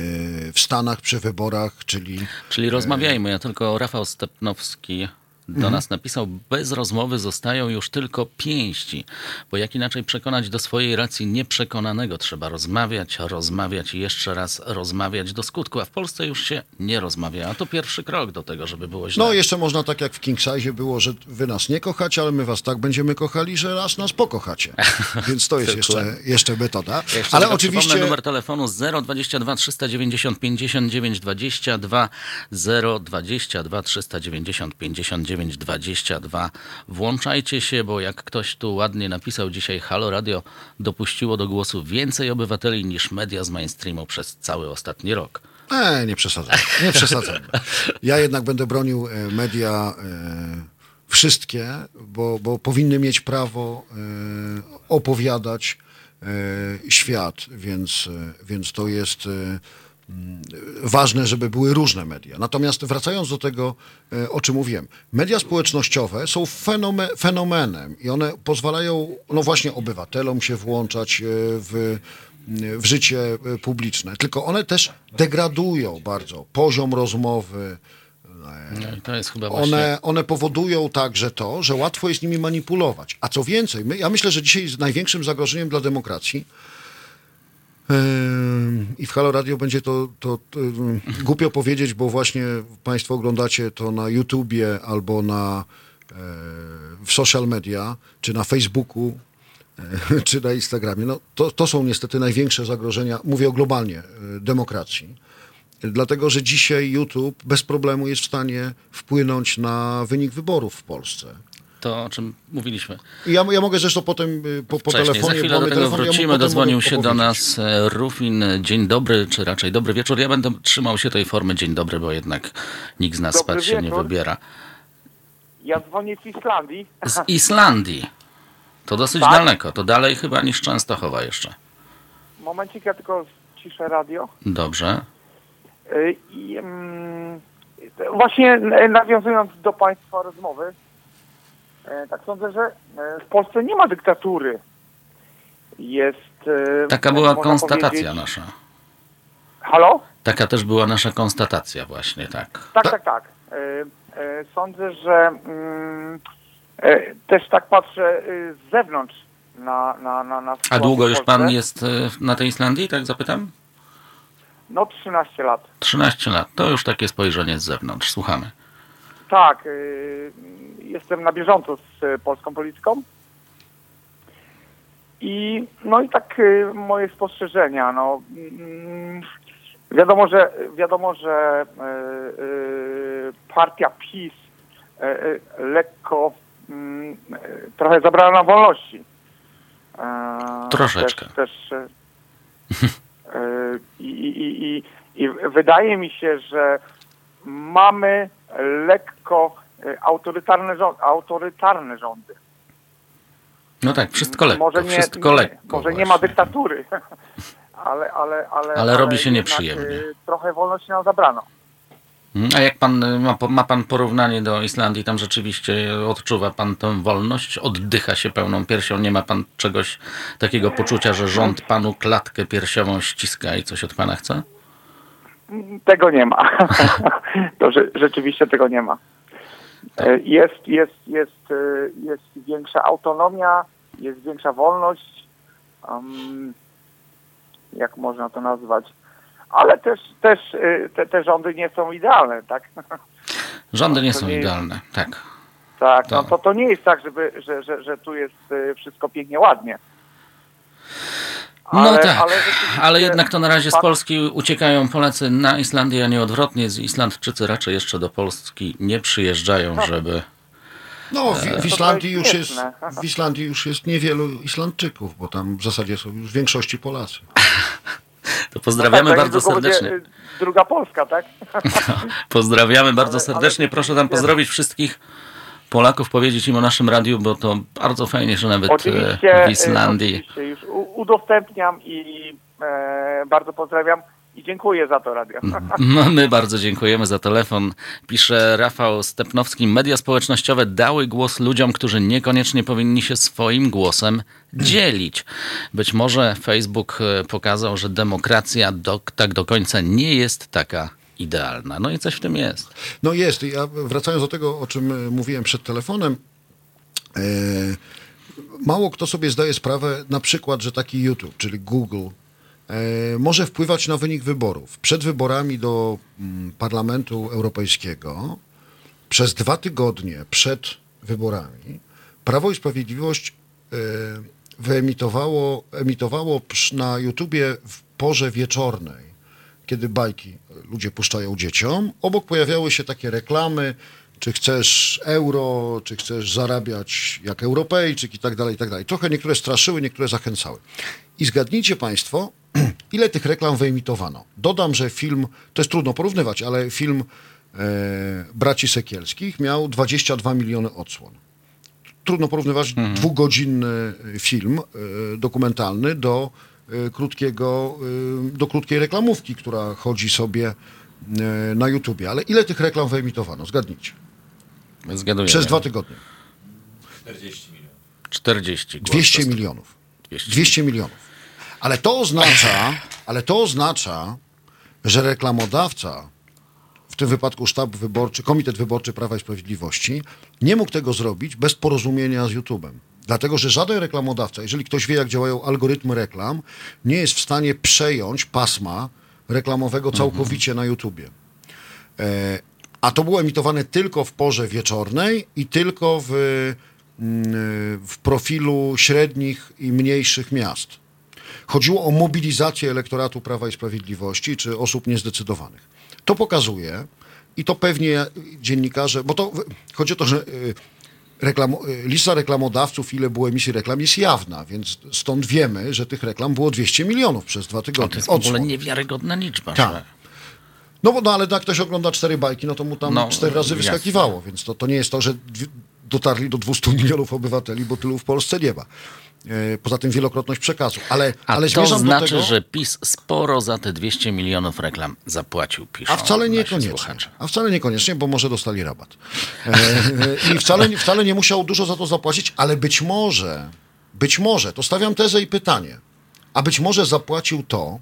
w Stanach przy wyborach, czyli Czyli rozmawiajmy. Ja tylko Rafał Stepnowski do Mhm. nas napisał, bez rozmowy zostają już tylko pięści, bo jak inaczej przekonać do swojej racji nieprzekonanego? Trzeba rozmawiać, rozmawiać i jeszcze raz rozmawiać do skutku, a w Polsce już się nie rozmawia, a to pierwszy krok do tego, żeby było źle. No jeszcze można tak jak w King Size było, że wy nas nie kochacie, ale my was tak będziemy kochali, że raz nas pokochacie. Więc to jest jeszcze, jeszcze metoda. Ja jeszcze Ale oczywiście numer telefonu 022 390 59 22 022 390 59 22. Włączajcie się, bo jak ktoś tu ładnie napisał dzisiaj Halo Radio dopuściło do głosu więcej obywateli niż media z mainstreamu przez cały ostatni rok. E, nie przesadzam. Nie przesadzam. Ja jednak będę bronił e, media e, wszystkie, bo, bo powinny mieć prawo e, opowiadać świat, więc, więc to jest ważne, żeby były różne media. Natomiast wracając do tego, e, o czym mówiłem, media społecznościowe są fenome, fenomenem i one pozwalają, no właśnie, obywatelom się włączać e, w, w życie e, publiczne. Tylko one też degradują bardzo poziom rozmowy. No właśnie... One, one powodują także to, że łatwo jest nimi manipulować. A co więcej, my, ja myślę, że dzisiaj największym zagrożeniem dla demokracji I w Halo Radio będzie to, to, to ym, głupio powiedzieć, bo właśnie Państwo oglądacie to na YouTubie albo na, e, w social media, czy na Facebooku, e, czy na Instagramie. No, to, to są niestety największe zagrożenia, mówię globalnie, e, demokracji. Dlatego, że dzisiaj YouTube bez problemu jest w stanie wpłynąć na wynik wyborów w Polsce. To, o czym mówiliśmy I Ja, ja mogę zresztą potem y, po, po wcześniej. telefonie... Za chwilę bo do tego telefon, ja wrócimy. Dozwonił mogę się do nas e, Rufin. Dzień dobry, czy raczej dobry wieczór. Ja będę trzymał się tej formy dzień dobry, bo jednak nikt z nas Dobry spać się nie wieczór. wybiera. Ja dzwonię z Islandii. Z Islandii. To dosyć Tak? daleko. To dalej chyba niż Częstochowa jeszcze. Momencik, ja tylko ciszę radio. Dobrze. Y, I, mm, właśnie n- nawiązując do Państwa rozmowy, tak sądzę, że e, w Polsce nie ma dyktatury. Jest. e, Taka była konstatacja powiedzieć- nasza. Halo? Taka też była nasza konstatacja właśnie, tak. Tak, tak, tak. E, e, Sądzę, że mm, e, też tak patrzę e, z zewnątrz na, na, na, na A długo już pan jest e, na tej Islandii, tak zapytam? No 13 lat. 13 lat. To już takie spojrzenie z zewnątrz. Słuchamy. Tak, y, jestem na bieżąco z y, polską polityką. I no i tak y, moje spostrzeżenia, no mm, wiadomo, że wiadomo, że partia PiS lekko mm, trochę zabrała nam wolności. E, Troszeczkę. Też, też y, i, i, i, I wydaje mi się, że mamy lekko y, autorytarne, rząd, autorytarne rządy. No tak, wszystko lekko. Może nie, wszystko lekko. może nie ma dyktatury, ale, ale, ale, Ale robi się nieprzyjemnie. y, Trochę wolności nam zabrano. Mm, A jak pan y, ma, ma pan porównanie do Islandii, tam rzeczywiście odczuwa pan tę wolność, oddycha się pełną piersią, nie ma pan czegoś takiego poczucia, że rząd panu klatkę piersiową ściska i coś od pana chce? Tego nie ma. to że, rzeczywiście tego nie ma. E, Jest, jest, jest, y, jest większa autonomia, jest większa wolność. Um, jak można to nazwać? Ale też, też y, te, te rządy nie są idealne, tak? Rządy nie To są nie jest- idealne, tak. Tak, no To- to, nie jest tak, żeby, że, że, że tu jest wszystko pięknie, ładnie. No Ale- tak, ale ale, jednak to na razie z Polski uciekają Polacy na Islandię, a nie odwrotnie. Z Islandczycy raczej jeszcze do Polski nie przyjeżdżają, żeby... No, w, w Islandii to jest już jest, w Islandii już jest niewielu Islandczyków, bo tam w zasadzie są już w większości Polacy. To pozdrawiamy tak, bardzo będzie, serdecznie. Druga Polska, tak? Pozdrawiamy bardzo Ale- serdecznie. ale Proszę tam pozdrowić wszystkich Polaków, powiedzieć im o naszym radiu, bo to bardzo fajnie, że nawet e, Oczywiście, w Islandii. y, oczywiście już udostępniam i e, bardzo pozdrawiam i dziękuję za to radio. No, my bardzo dziękujemy za telefon. Pisze Rafał Stepnowski. Media społecznościowe dały głos ludziom, którzy niekoniecznie powinni się swoim głosem dzielić. Być może Facebook e, pokazał, że demokracja do, tak do końca nie jest taka idealna. No i coś w tym jest. No jest. Ja wracając do tego, o czym e, mówiłem przed telefonem, e, mało kto sobie zdaje sprawę, na przykład, że taki YouTube, czyli Google, e, może wpływać na wynik wyborów. Przed wyborami do mm, Parlamentu Europejskiego, przez dwa tygodnie przed wyborami, Prawo i Sprawiedliwość e, wyemitowało emitowało na YouTubie w porze wieczornej, kiedy bajki ludzie puszczają dzieciom. Obok pojawiały się takie reklamy, czy chcesz euro, czy chcesz zarabiać jak Europejczyk i tak dalej, i tak dalej. Trochę niektóre straszyły, niektóre zachęcały. I zgadnijcie Państwo, ile tych reklam wyemitowano. Dodam, że film, to jest trudno porównywać, ale film e, Braci Sekielskich miał 22 miliony odsłon trudno porównywać dwugodzinny film e, dokumentalny do krótkiego, e, do krótkiej reklamówki, która chodzi sobie e, na YouTubie. Ale ile tych reklam wyemitowano? Zgadnijcie. Zgaduję. Przez dwa tygodnie. 40. głos 200 dostał. milionów. 200. 200 milionów. Ale to oznacza, ale to oznacza, że reklamodawca, w tym wypadku sztab wyborczy, Komitet Wyborczy Prawa i Sprawiedliwości, nie mógł tego zrobić bez porozumienia z YouTube'em. Dlatego, że żaden reklamodawca, jeżeli ktoś wie, jak działają algorytmy reklam, nie jest w stanie przejąć pasma reklamowego całkowicie na YouTubie. E, A to było emitowane tylko w porze wieczornej i tylko w, mm, w profilu średnich i mniejszych miast. Chodziło o mobilizację elektoratu Prawa i Sprawiedliwości czy osób niezdecydowanych. To pokazuje i to pewnie dziennikarze, bo to chodzi o to, że y, reklam, lista reklamodawców, ile było emisji reklam, jest jawna, więc stąd wiemy, że tych reklam było 200 milionów przez dwa To tygodnie. jest w ogóle niewiarygodna liczba. Tak. No bo no, ale jak ktoś ogląda cztery bajki, no to mu tam No, cztery razy jasne. wyskakiwało, więc to, to nie jest to, że dotarli do 200 milionów obywateli, bo tylu w Polsce nie ma. E, Poza tym wielokrotność przekazu. Ale, A ale to znaczy, tego, że PiS sporo za te 200 milionów reklam zapłacił, piszą A wcale niekoniecznie. słuchacze. A wcale niekoniecznie, bo może dostali rabat. E, e, I wcale, wcale nie musiał dużo za to zapłacić, ale być może, być może, to stawiam tezę i pytanie, a być może zapłacił to,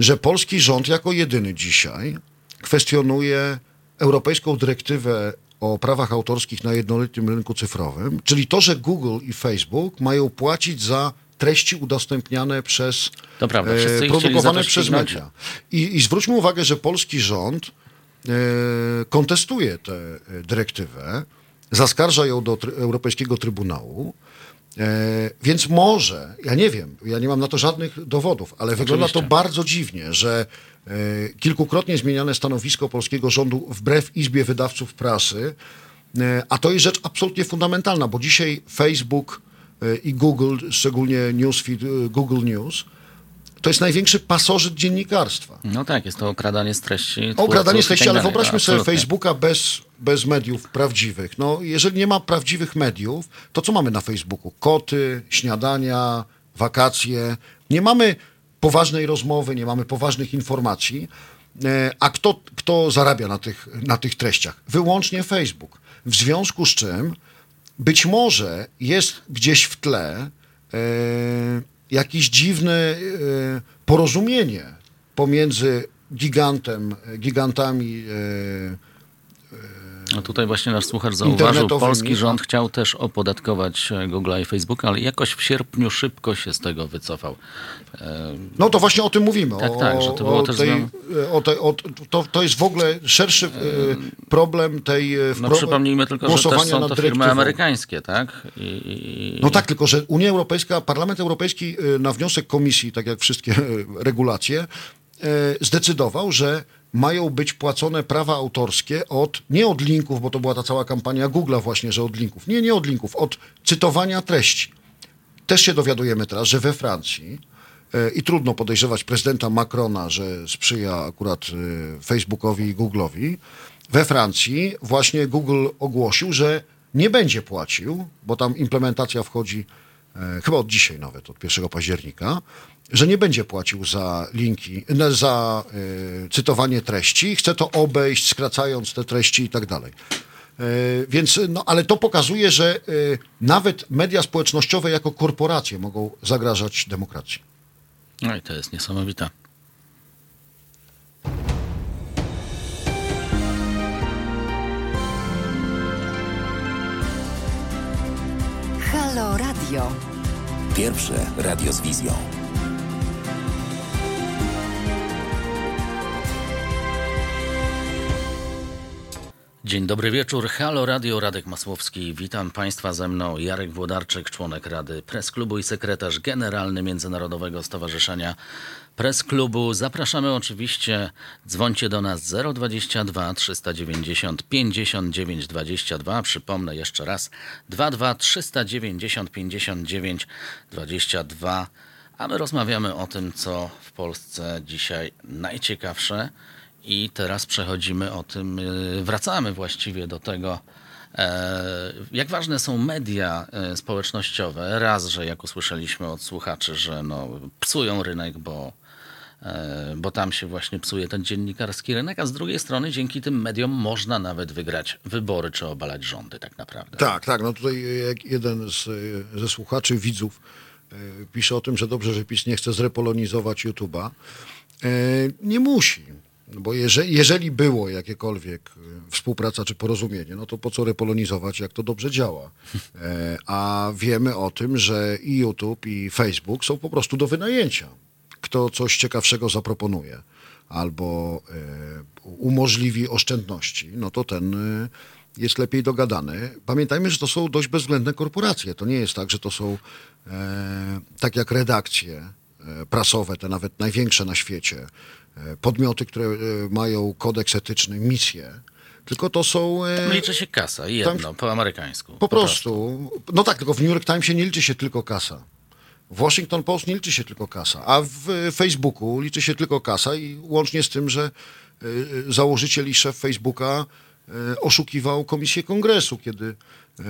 że polski rząd jako jedyny dzisiaj kwestionuje europejską dyrektywę o prawach autorskich na jednolitym rynku cyfrowym, czyli to, że Google i Facebook mają płacić za treści udostępniane przez To prawda, chcieli produkowane przez media. I, I zwróćmy uwagę, że polski rząd e, kontestuje tę e, dyrektywę, zaskarża ją do try, Europejskiego Trybunału, e, więc może, ja nie wiem, ja nie mam na to żadnych dowodów, ale wygląda to Oczywiście. bardzo dziwnie, że e, kilkukrotnie zmieniane stanowisko polskiego rządu wbrew Izbie Wydawców Prasy, e, a to jest rzecz absolutnie fundamentalna, bo dzisiaj Facebook e, i Google, szczególnie newsfeed e, Google News, to jest największy pasożyt dziennikarstwa. No tak, jest to okradanie z treści. Okradanie z treści, tak ale wyobraźmy No, sobie. Facebooka bez, bez mediów prawdziwych. No, jeżeli nie ma prawdziwych mediów, to co mamy na Facebooku? Koty, śniadania, wakacje. Nie mamy poważnej rozmowy, nie mamy poważnych informacji. E, A kto, kto zarabia na tych, na tych treściach? Wyłącznie Facebook. W związku z czym być może jest gdzieś w tle e, jakieś dziwne e, porozumienie pomiędzy gigantem, gigantami e, No tutaj właśnie nasz słuchacz zauważył, polski rząd chciał też opodatkować e, Google'a i Facebooka, ale jakoś w sierpniu szybko się z tego wycofał. E, No to właśnie o tym mówimy. Tak, o, tak, że to było o też tej, zmian- o tej, o, to, to jest w ogóle szerszy e, problem tej e, No przypomnijmy tylko, że też są to firmy amerykańskie, tak? I, i, No tak, tylko że Unia Europejska, Parlament Europejski e, na wniosek Komisji, tak jak wszystkie e, regulacje, e, zdecydował, że mają być płacone prawa autorskie od, nie od linków, bo to była ta cała kampania Google'a właśnie, że od linków. Nie, nie od linków, od cytowania treści. Też się dowiadujemy teraz, że we Francji e, i trudno podejrzewać prezydenta Macrona, że sprzyja akurat e, Facebookowi i Google'owi. We Francji właśnie Google ogłosił, że nie będzie płacił, bo tam implementacja wchodzi e, chyba od dzisiaj nawet, od 1 października, że nie będzie płacił za linki, za e, cytowanie treści, chce to obejść, skracając te treści i tak dalej. E, Więc, no, ale to pokazuje, że e, nawet media społecznościowe jako korporacje mogą zagrażać demokracji. No i to jest niesamowite. Halo Radio. Pierwsze radio z wizją. Dzień dobry wieczór. Halo Radio, Radek Masłowski. Witam Państwa ze mną Jarek Włodarczyk, członek Rady Press Klubu i sekretarz generalny Międzynarodowego Stowarzyszenia Press Klubu. Zapraszamy oczywiście, dzwońcie do nas 022 390 59 22. Przypomnę jeszcze raz 22 390 59 22. A my rozmawiamy o tym, co w Polsce dzisiaj najciekawsze. I teraz przechodzimy o tym, y, wracamy właściwie do tego, e, jak ważne są media e, społecznościowe. Raz, że jak usłyszeliśmy od słuchaczy, że no, psują rynek, bo, e, bo tam się właśnie psuje ten dziennikarski rynek, a z drugiej strony dzięki tym mediom można nawet wygrać wybory czy obalać rządy tak naprawdę. Tak, tak. No tutaj jeden z, ze słuchaczy, widzów pisze o tym, że dobrze, że PiS nie chce zrepolonizować YouTube'a. Nie musi. No Bo jeżeli, było jakiekolwiek e, współpraca czy porozumienie, no to po co repolonizować, jak to dobrze działa? E, A wiemy o tym, że i YouTube, i Facebook są po prostu do wynajęcia. Kto coś ciekawszego zaproponuje albo e, umożliwi oszczędności, no to ten e, jest lepiej dogadany. Pamiętajmy, że to są dość bezwzględne korporacje. To nie jest tak, że to są e, tak jak redakcje e, prasowe, te nawet największe na świecie, podmioty, które e, mają kodeks etyczny, misję, tylko to są... e, Tam liczy się kasa, jedno, po amerykańsku. Po prostu. No tak, tylko w New York Timesie nie liczy się tylko kasa. W Washington Post nie liczy się tylko kasa, a w e, Facebooku liczy się tylko kasa i łącznie z tym, że e, założyciel i szef Facebooka e, oszukiwał Komisję Kongresu, kiedy e,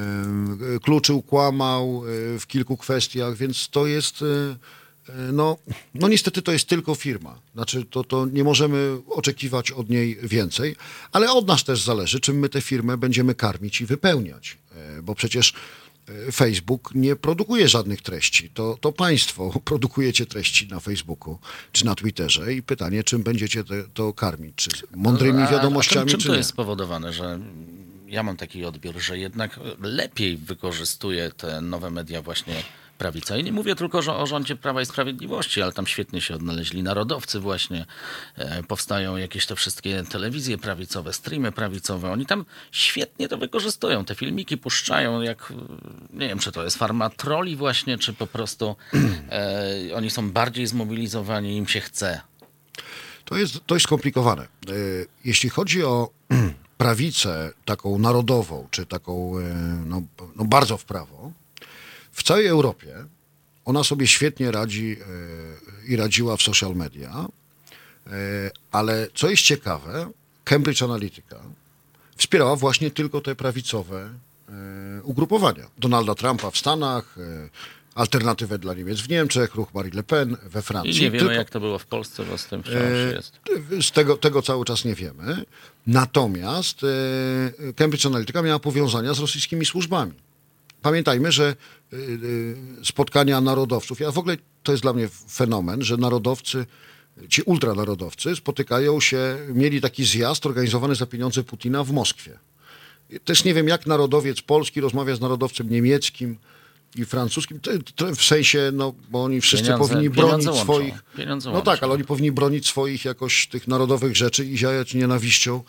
kluczył, kłamał e, w kilku kwestiach, więc to jest... e, No, no niestety to jest tylko firma. Znaczy to, to nie możemy oczekiwać od niej więcej, ale od nas też zależy, czym my tę firmę będziemy karmić i wypełniać. E, Bo przecież e, Facebook nie produkuje żadnych treści. To, to państwo produkujecie treści na Facebooku czy na Twitterze i pytanie, czym będziecie te, to karmić? Czy mądrymi No, A- a wiadomościami, czym, czym czy to nie? jest spowodowane, że ja mam taki odbiór, że jednak lepiej wykorzystuje te nowe media właśnie prawica. I nie mówię tylko o rządzie Prawa i Sprawiedliwości, ale tam świetnie się odnaleźli narodowcy właśnie. E, powstają jakieś te wszystkie telewizje prawicowe, streamy prawicowe. Oni tam świetnie to wykorzystują. Te filmiki puszczają jak, nie wiem, czy to jest farma troli właśnie, czy po prostu e, oni są bardziej zmobilizowani, im się chce. To jest dość skomplikowane. E, Jeśli chodzi o prawicę taką narodową, czy taką e, no, no bardzo w prawo, w całej Europie ona sobie świetnie radzi e, i radziła w social media, e, ale co jest ciekawe, Cambridge Analytica wspierała właśnie tylko te prawicowe e, ugrupowania. Donalda Trumpa w Stanach, alternatywę dla Niemiec w Niemczech, ruch Marie Le Pen we Francji. I nie wiemy, Tylko- jak to było w Polsce, bo z tym wciąż jest. z tego, tego cały czas nie wiemy. Natomiast Cambridge Analytica miała powiązania z rosyjskimi służbami. Pamiętajmy, że e, e, spotkania narodowców, ja w ogóle to jest dla mnie fenomen, że narodowcy, ci ultranarodowcy spotykają się, mieli taki zjazd organizowany za pieniądze Putina w Moskwie. Też nie wiem, jak narodowiec polski rozmawia z narodowcem niemieckim i francuskim, Te- te- w sensie, no, bo oni wszyscy Pieniądze- powinni pieniądze bronić łączą. swoich... Pieniądze no tak, ale oni powinni bronić swoich jakoś tych narodowych rzeczy i ziajać nienawiścią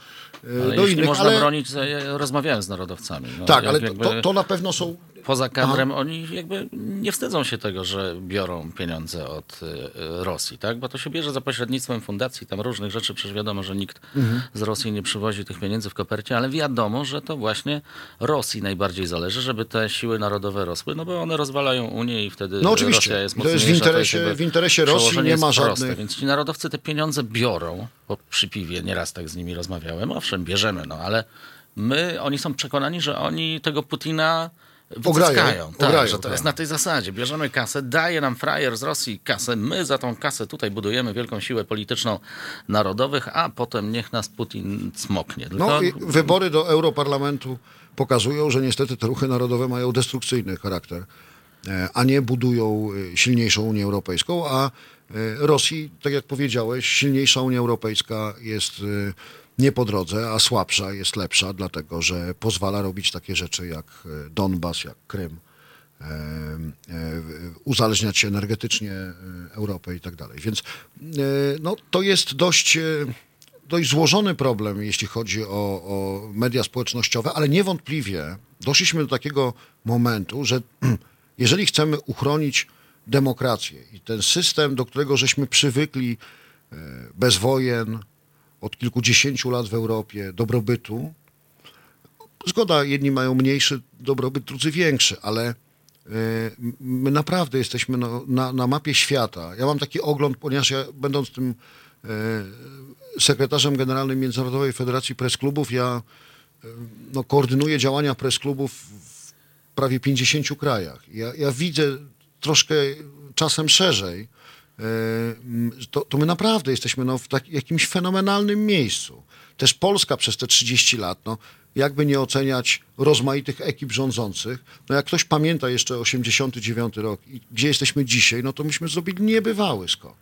e, Ale do innych. można ale, bronić, to ja rozmawiałem z narodowcami. No, tak, jak ale jakby to, to na pewno są... Poza kadrem oni jakby nie wstydzą się tego, że biorą pieniądze od y, y, Rosji, tak? Bo to się bierze za pośrednictwem fundacji, tam różnych rzeczy, przecież wiadomo, że nikt Mhm. z Rosji nie przywozi tych pieniędzy w kopercie, ale wiadomo, że to właśnie Rosji najbardziej zależy, żeby te siły narodowe rosły, no bo one rozwalają Unię i wtedy No oczywiście. Rosja jest I to jest w mocniejsza, interesie- w interesie Rosji nie ma proste. żadnych- Więc ci narodowcy te pieniądze biorą, bo przy piwie nieraz tak z nimi rozmawiałem, owszem, bierzemy, no ale my, oni są przekonani, że oni tego Putina Ograją. Tak, ograją, że to tak. jest na tej zasadzie. Bierzemy kasę, daje nam frajer z Rosji kasę, my za tą kasę tutaj budujemy wielką siłę polityczną narodowych, a potem niech nas Putin smoknie. Tylko No i wybory do Europarlamentu pokazują, że niestety te ruchy narodowe mają destrukcyjny charakter, e, a nie budują e, silniejszą Unię Europejską, a e, Rosji, tak jak powiedziałeś, silniejsza Unia Europejska jest nie po drodze, a słabsza jest lepsza, dlatego że pozwala robić takie rzeczy jak e, Donbas, jak Krym, e, e, uzależniać się energetycznie Europę i tak dalej. Więc no, to jest dość, dość złożony problem, jeśli chodzi o, o media społecznościowe, ale niewątpliwie doszliśmy do takiego momentu, że jeżeli chcemy uchronić demokrację i ten system, do którego żeśmy przywykli bez wojen, od kilkudziesięciu lat w Europie, dobrobytu, zgoda, jedni mają mniejszy dobrobyt, drudzy większy, ale e, my naprawdę jesteśmy no, na, na mapie świata. Ja mam taki ogląd, ponieważ ja będąc tym e, sekretarzem generalnym Międzynarodowej Federacji Press Klubów, ja e, no, koordynuję działania press klubów w prawie 50 krajach. Ja, ja widzę troszkę czasem szerzej, to, to my naprawdę jesteśmy no, w tak, jakimś fenomenalnym miejscu. Też Polska przez te 30 lat, no, jakby nie oceniać rozmaitych ekip rządzących, no jak ktoś pamięta jeszcze 89 rok i gdzie jesteśmy dzisiaj, no to myśmy zrobili niebywały skok.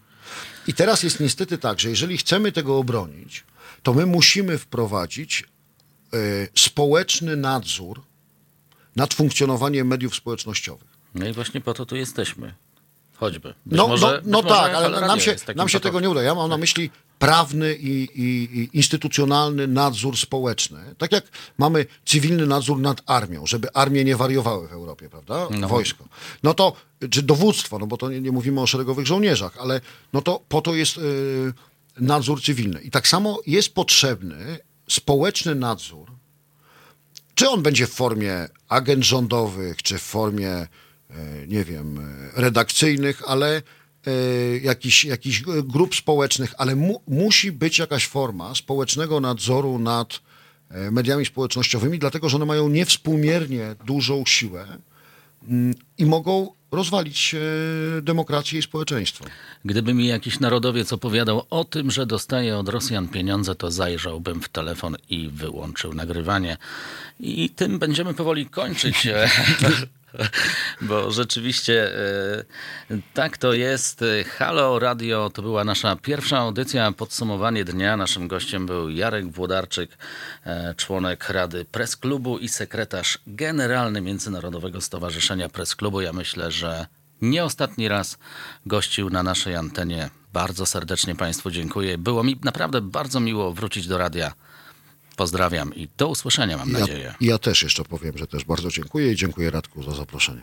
I teraz jest niestety tak, że jeżeli chcemy tego obronić, to my musimy wprowadzić e, społeczny nadzór nad funkcjonowaniem mediów społecznościowych. No i właśnie po to tu jesteśmy. Choćby. Być No, może, no, no tak, ale nam się, nam się tego nie uda. Ja mam na myśli prawny i, i, i instytucjonalny nadzór społeczny. Tak jak mamy cywilny nadzór nad armią, żeby armie nie wariowały w Europie, prawda? No. Wojsko. No to, czy dowództwo, no bo to nie, nie mówimy o szeregowych żołnierzach, ale no to po to jest y, nadzór cywilny. I tak samo jest potrzebny społeczny nadzór, czy on będzie w formie agent rządowych, czy w formie, nie wiem, e, redakcyjnych, ale e, jakichś, jakichś grup społecznych, ale mu, musi być jakaś forma społecznego nadzoru nad e, mediami społecznościowymi, dlatego że one mają niewspółmiernie dużą siłę mm, i mogą rozwalić e, demokrację i społeczeństwo. Gdyby mi jakiś narodowiec opowiadał o tym, że dostaje od Rosjan pieniądze, to zajrzałbym w telefon i wyłączył nagrywanie. I tym będziemy powoli kończyć. Bo rzeczywiście e, tak to jest. Halo Radio to była nasza pierwsza audycja, podsumowanie dnia. Naszym gościem był Jarek Włodarczyk, e, członek Rady Press Klubu i sekretarz generalny Międzynarodowego Stowarzyszenia Press Klubu. Ja myślę, że nie ostatni raz gościł na naszej antenie. Bardzo serdecznie Państwu dziękuję. Było mi naprawdę bardzo miło wrócić do radia. Pozdrawiam i do usłyszenia, mam Ja, nadzieję. ja też jeszcze powiem, że też bardzo dziękuję i dziękuję Radku za zaproszenie.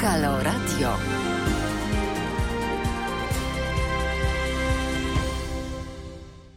Halo Radio.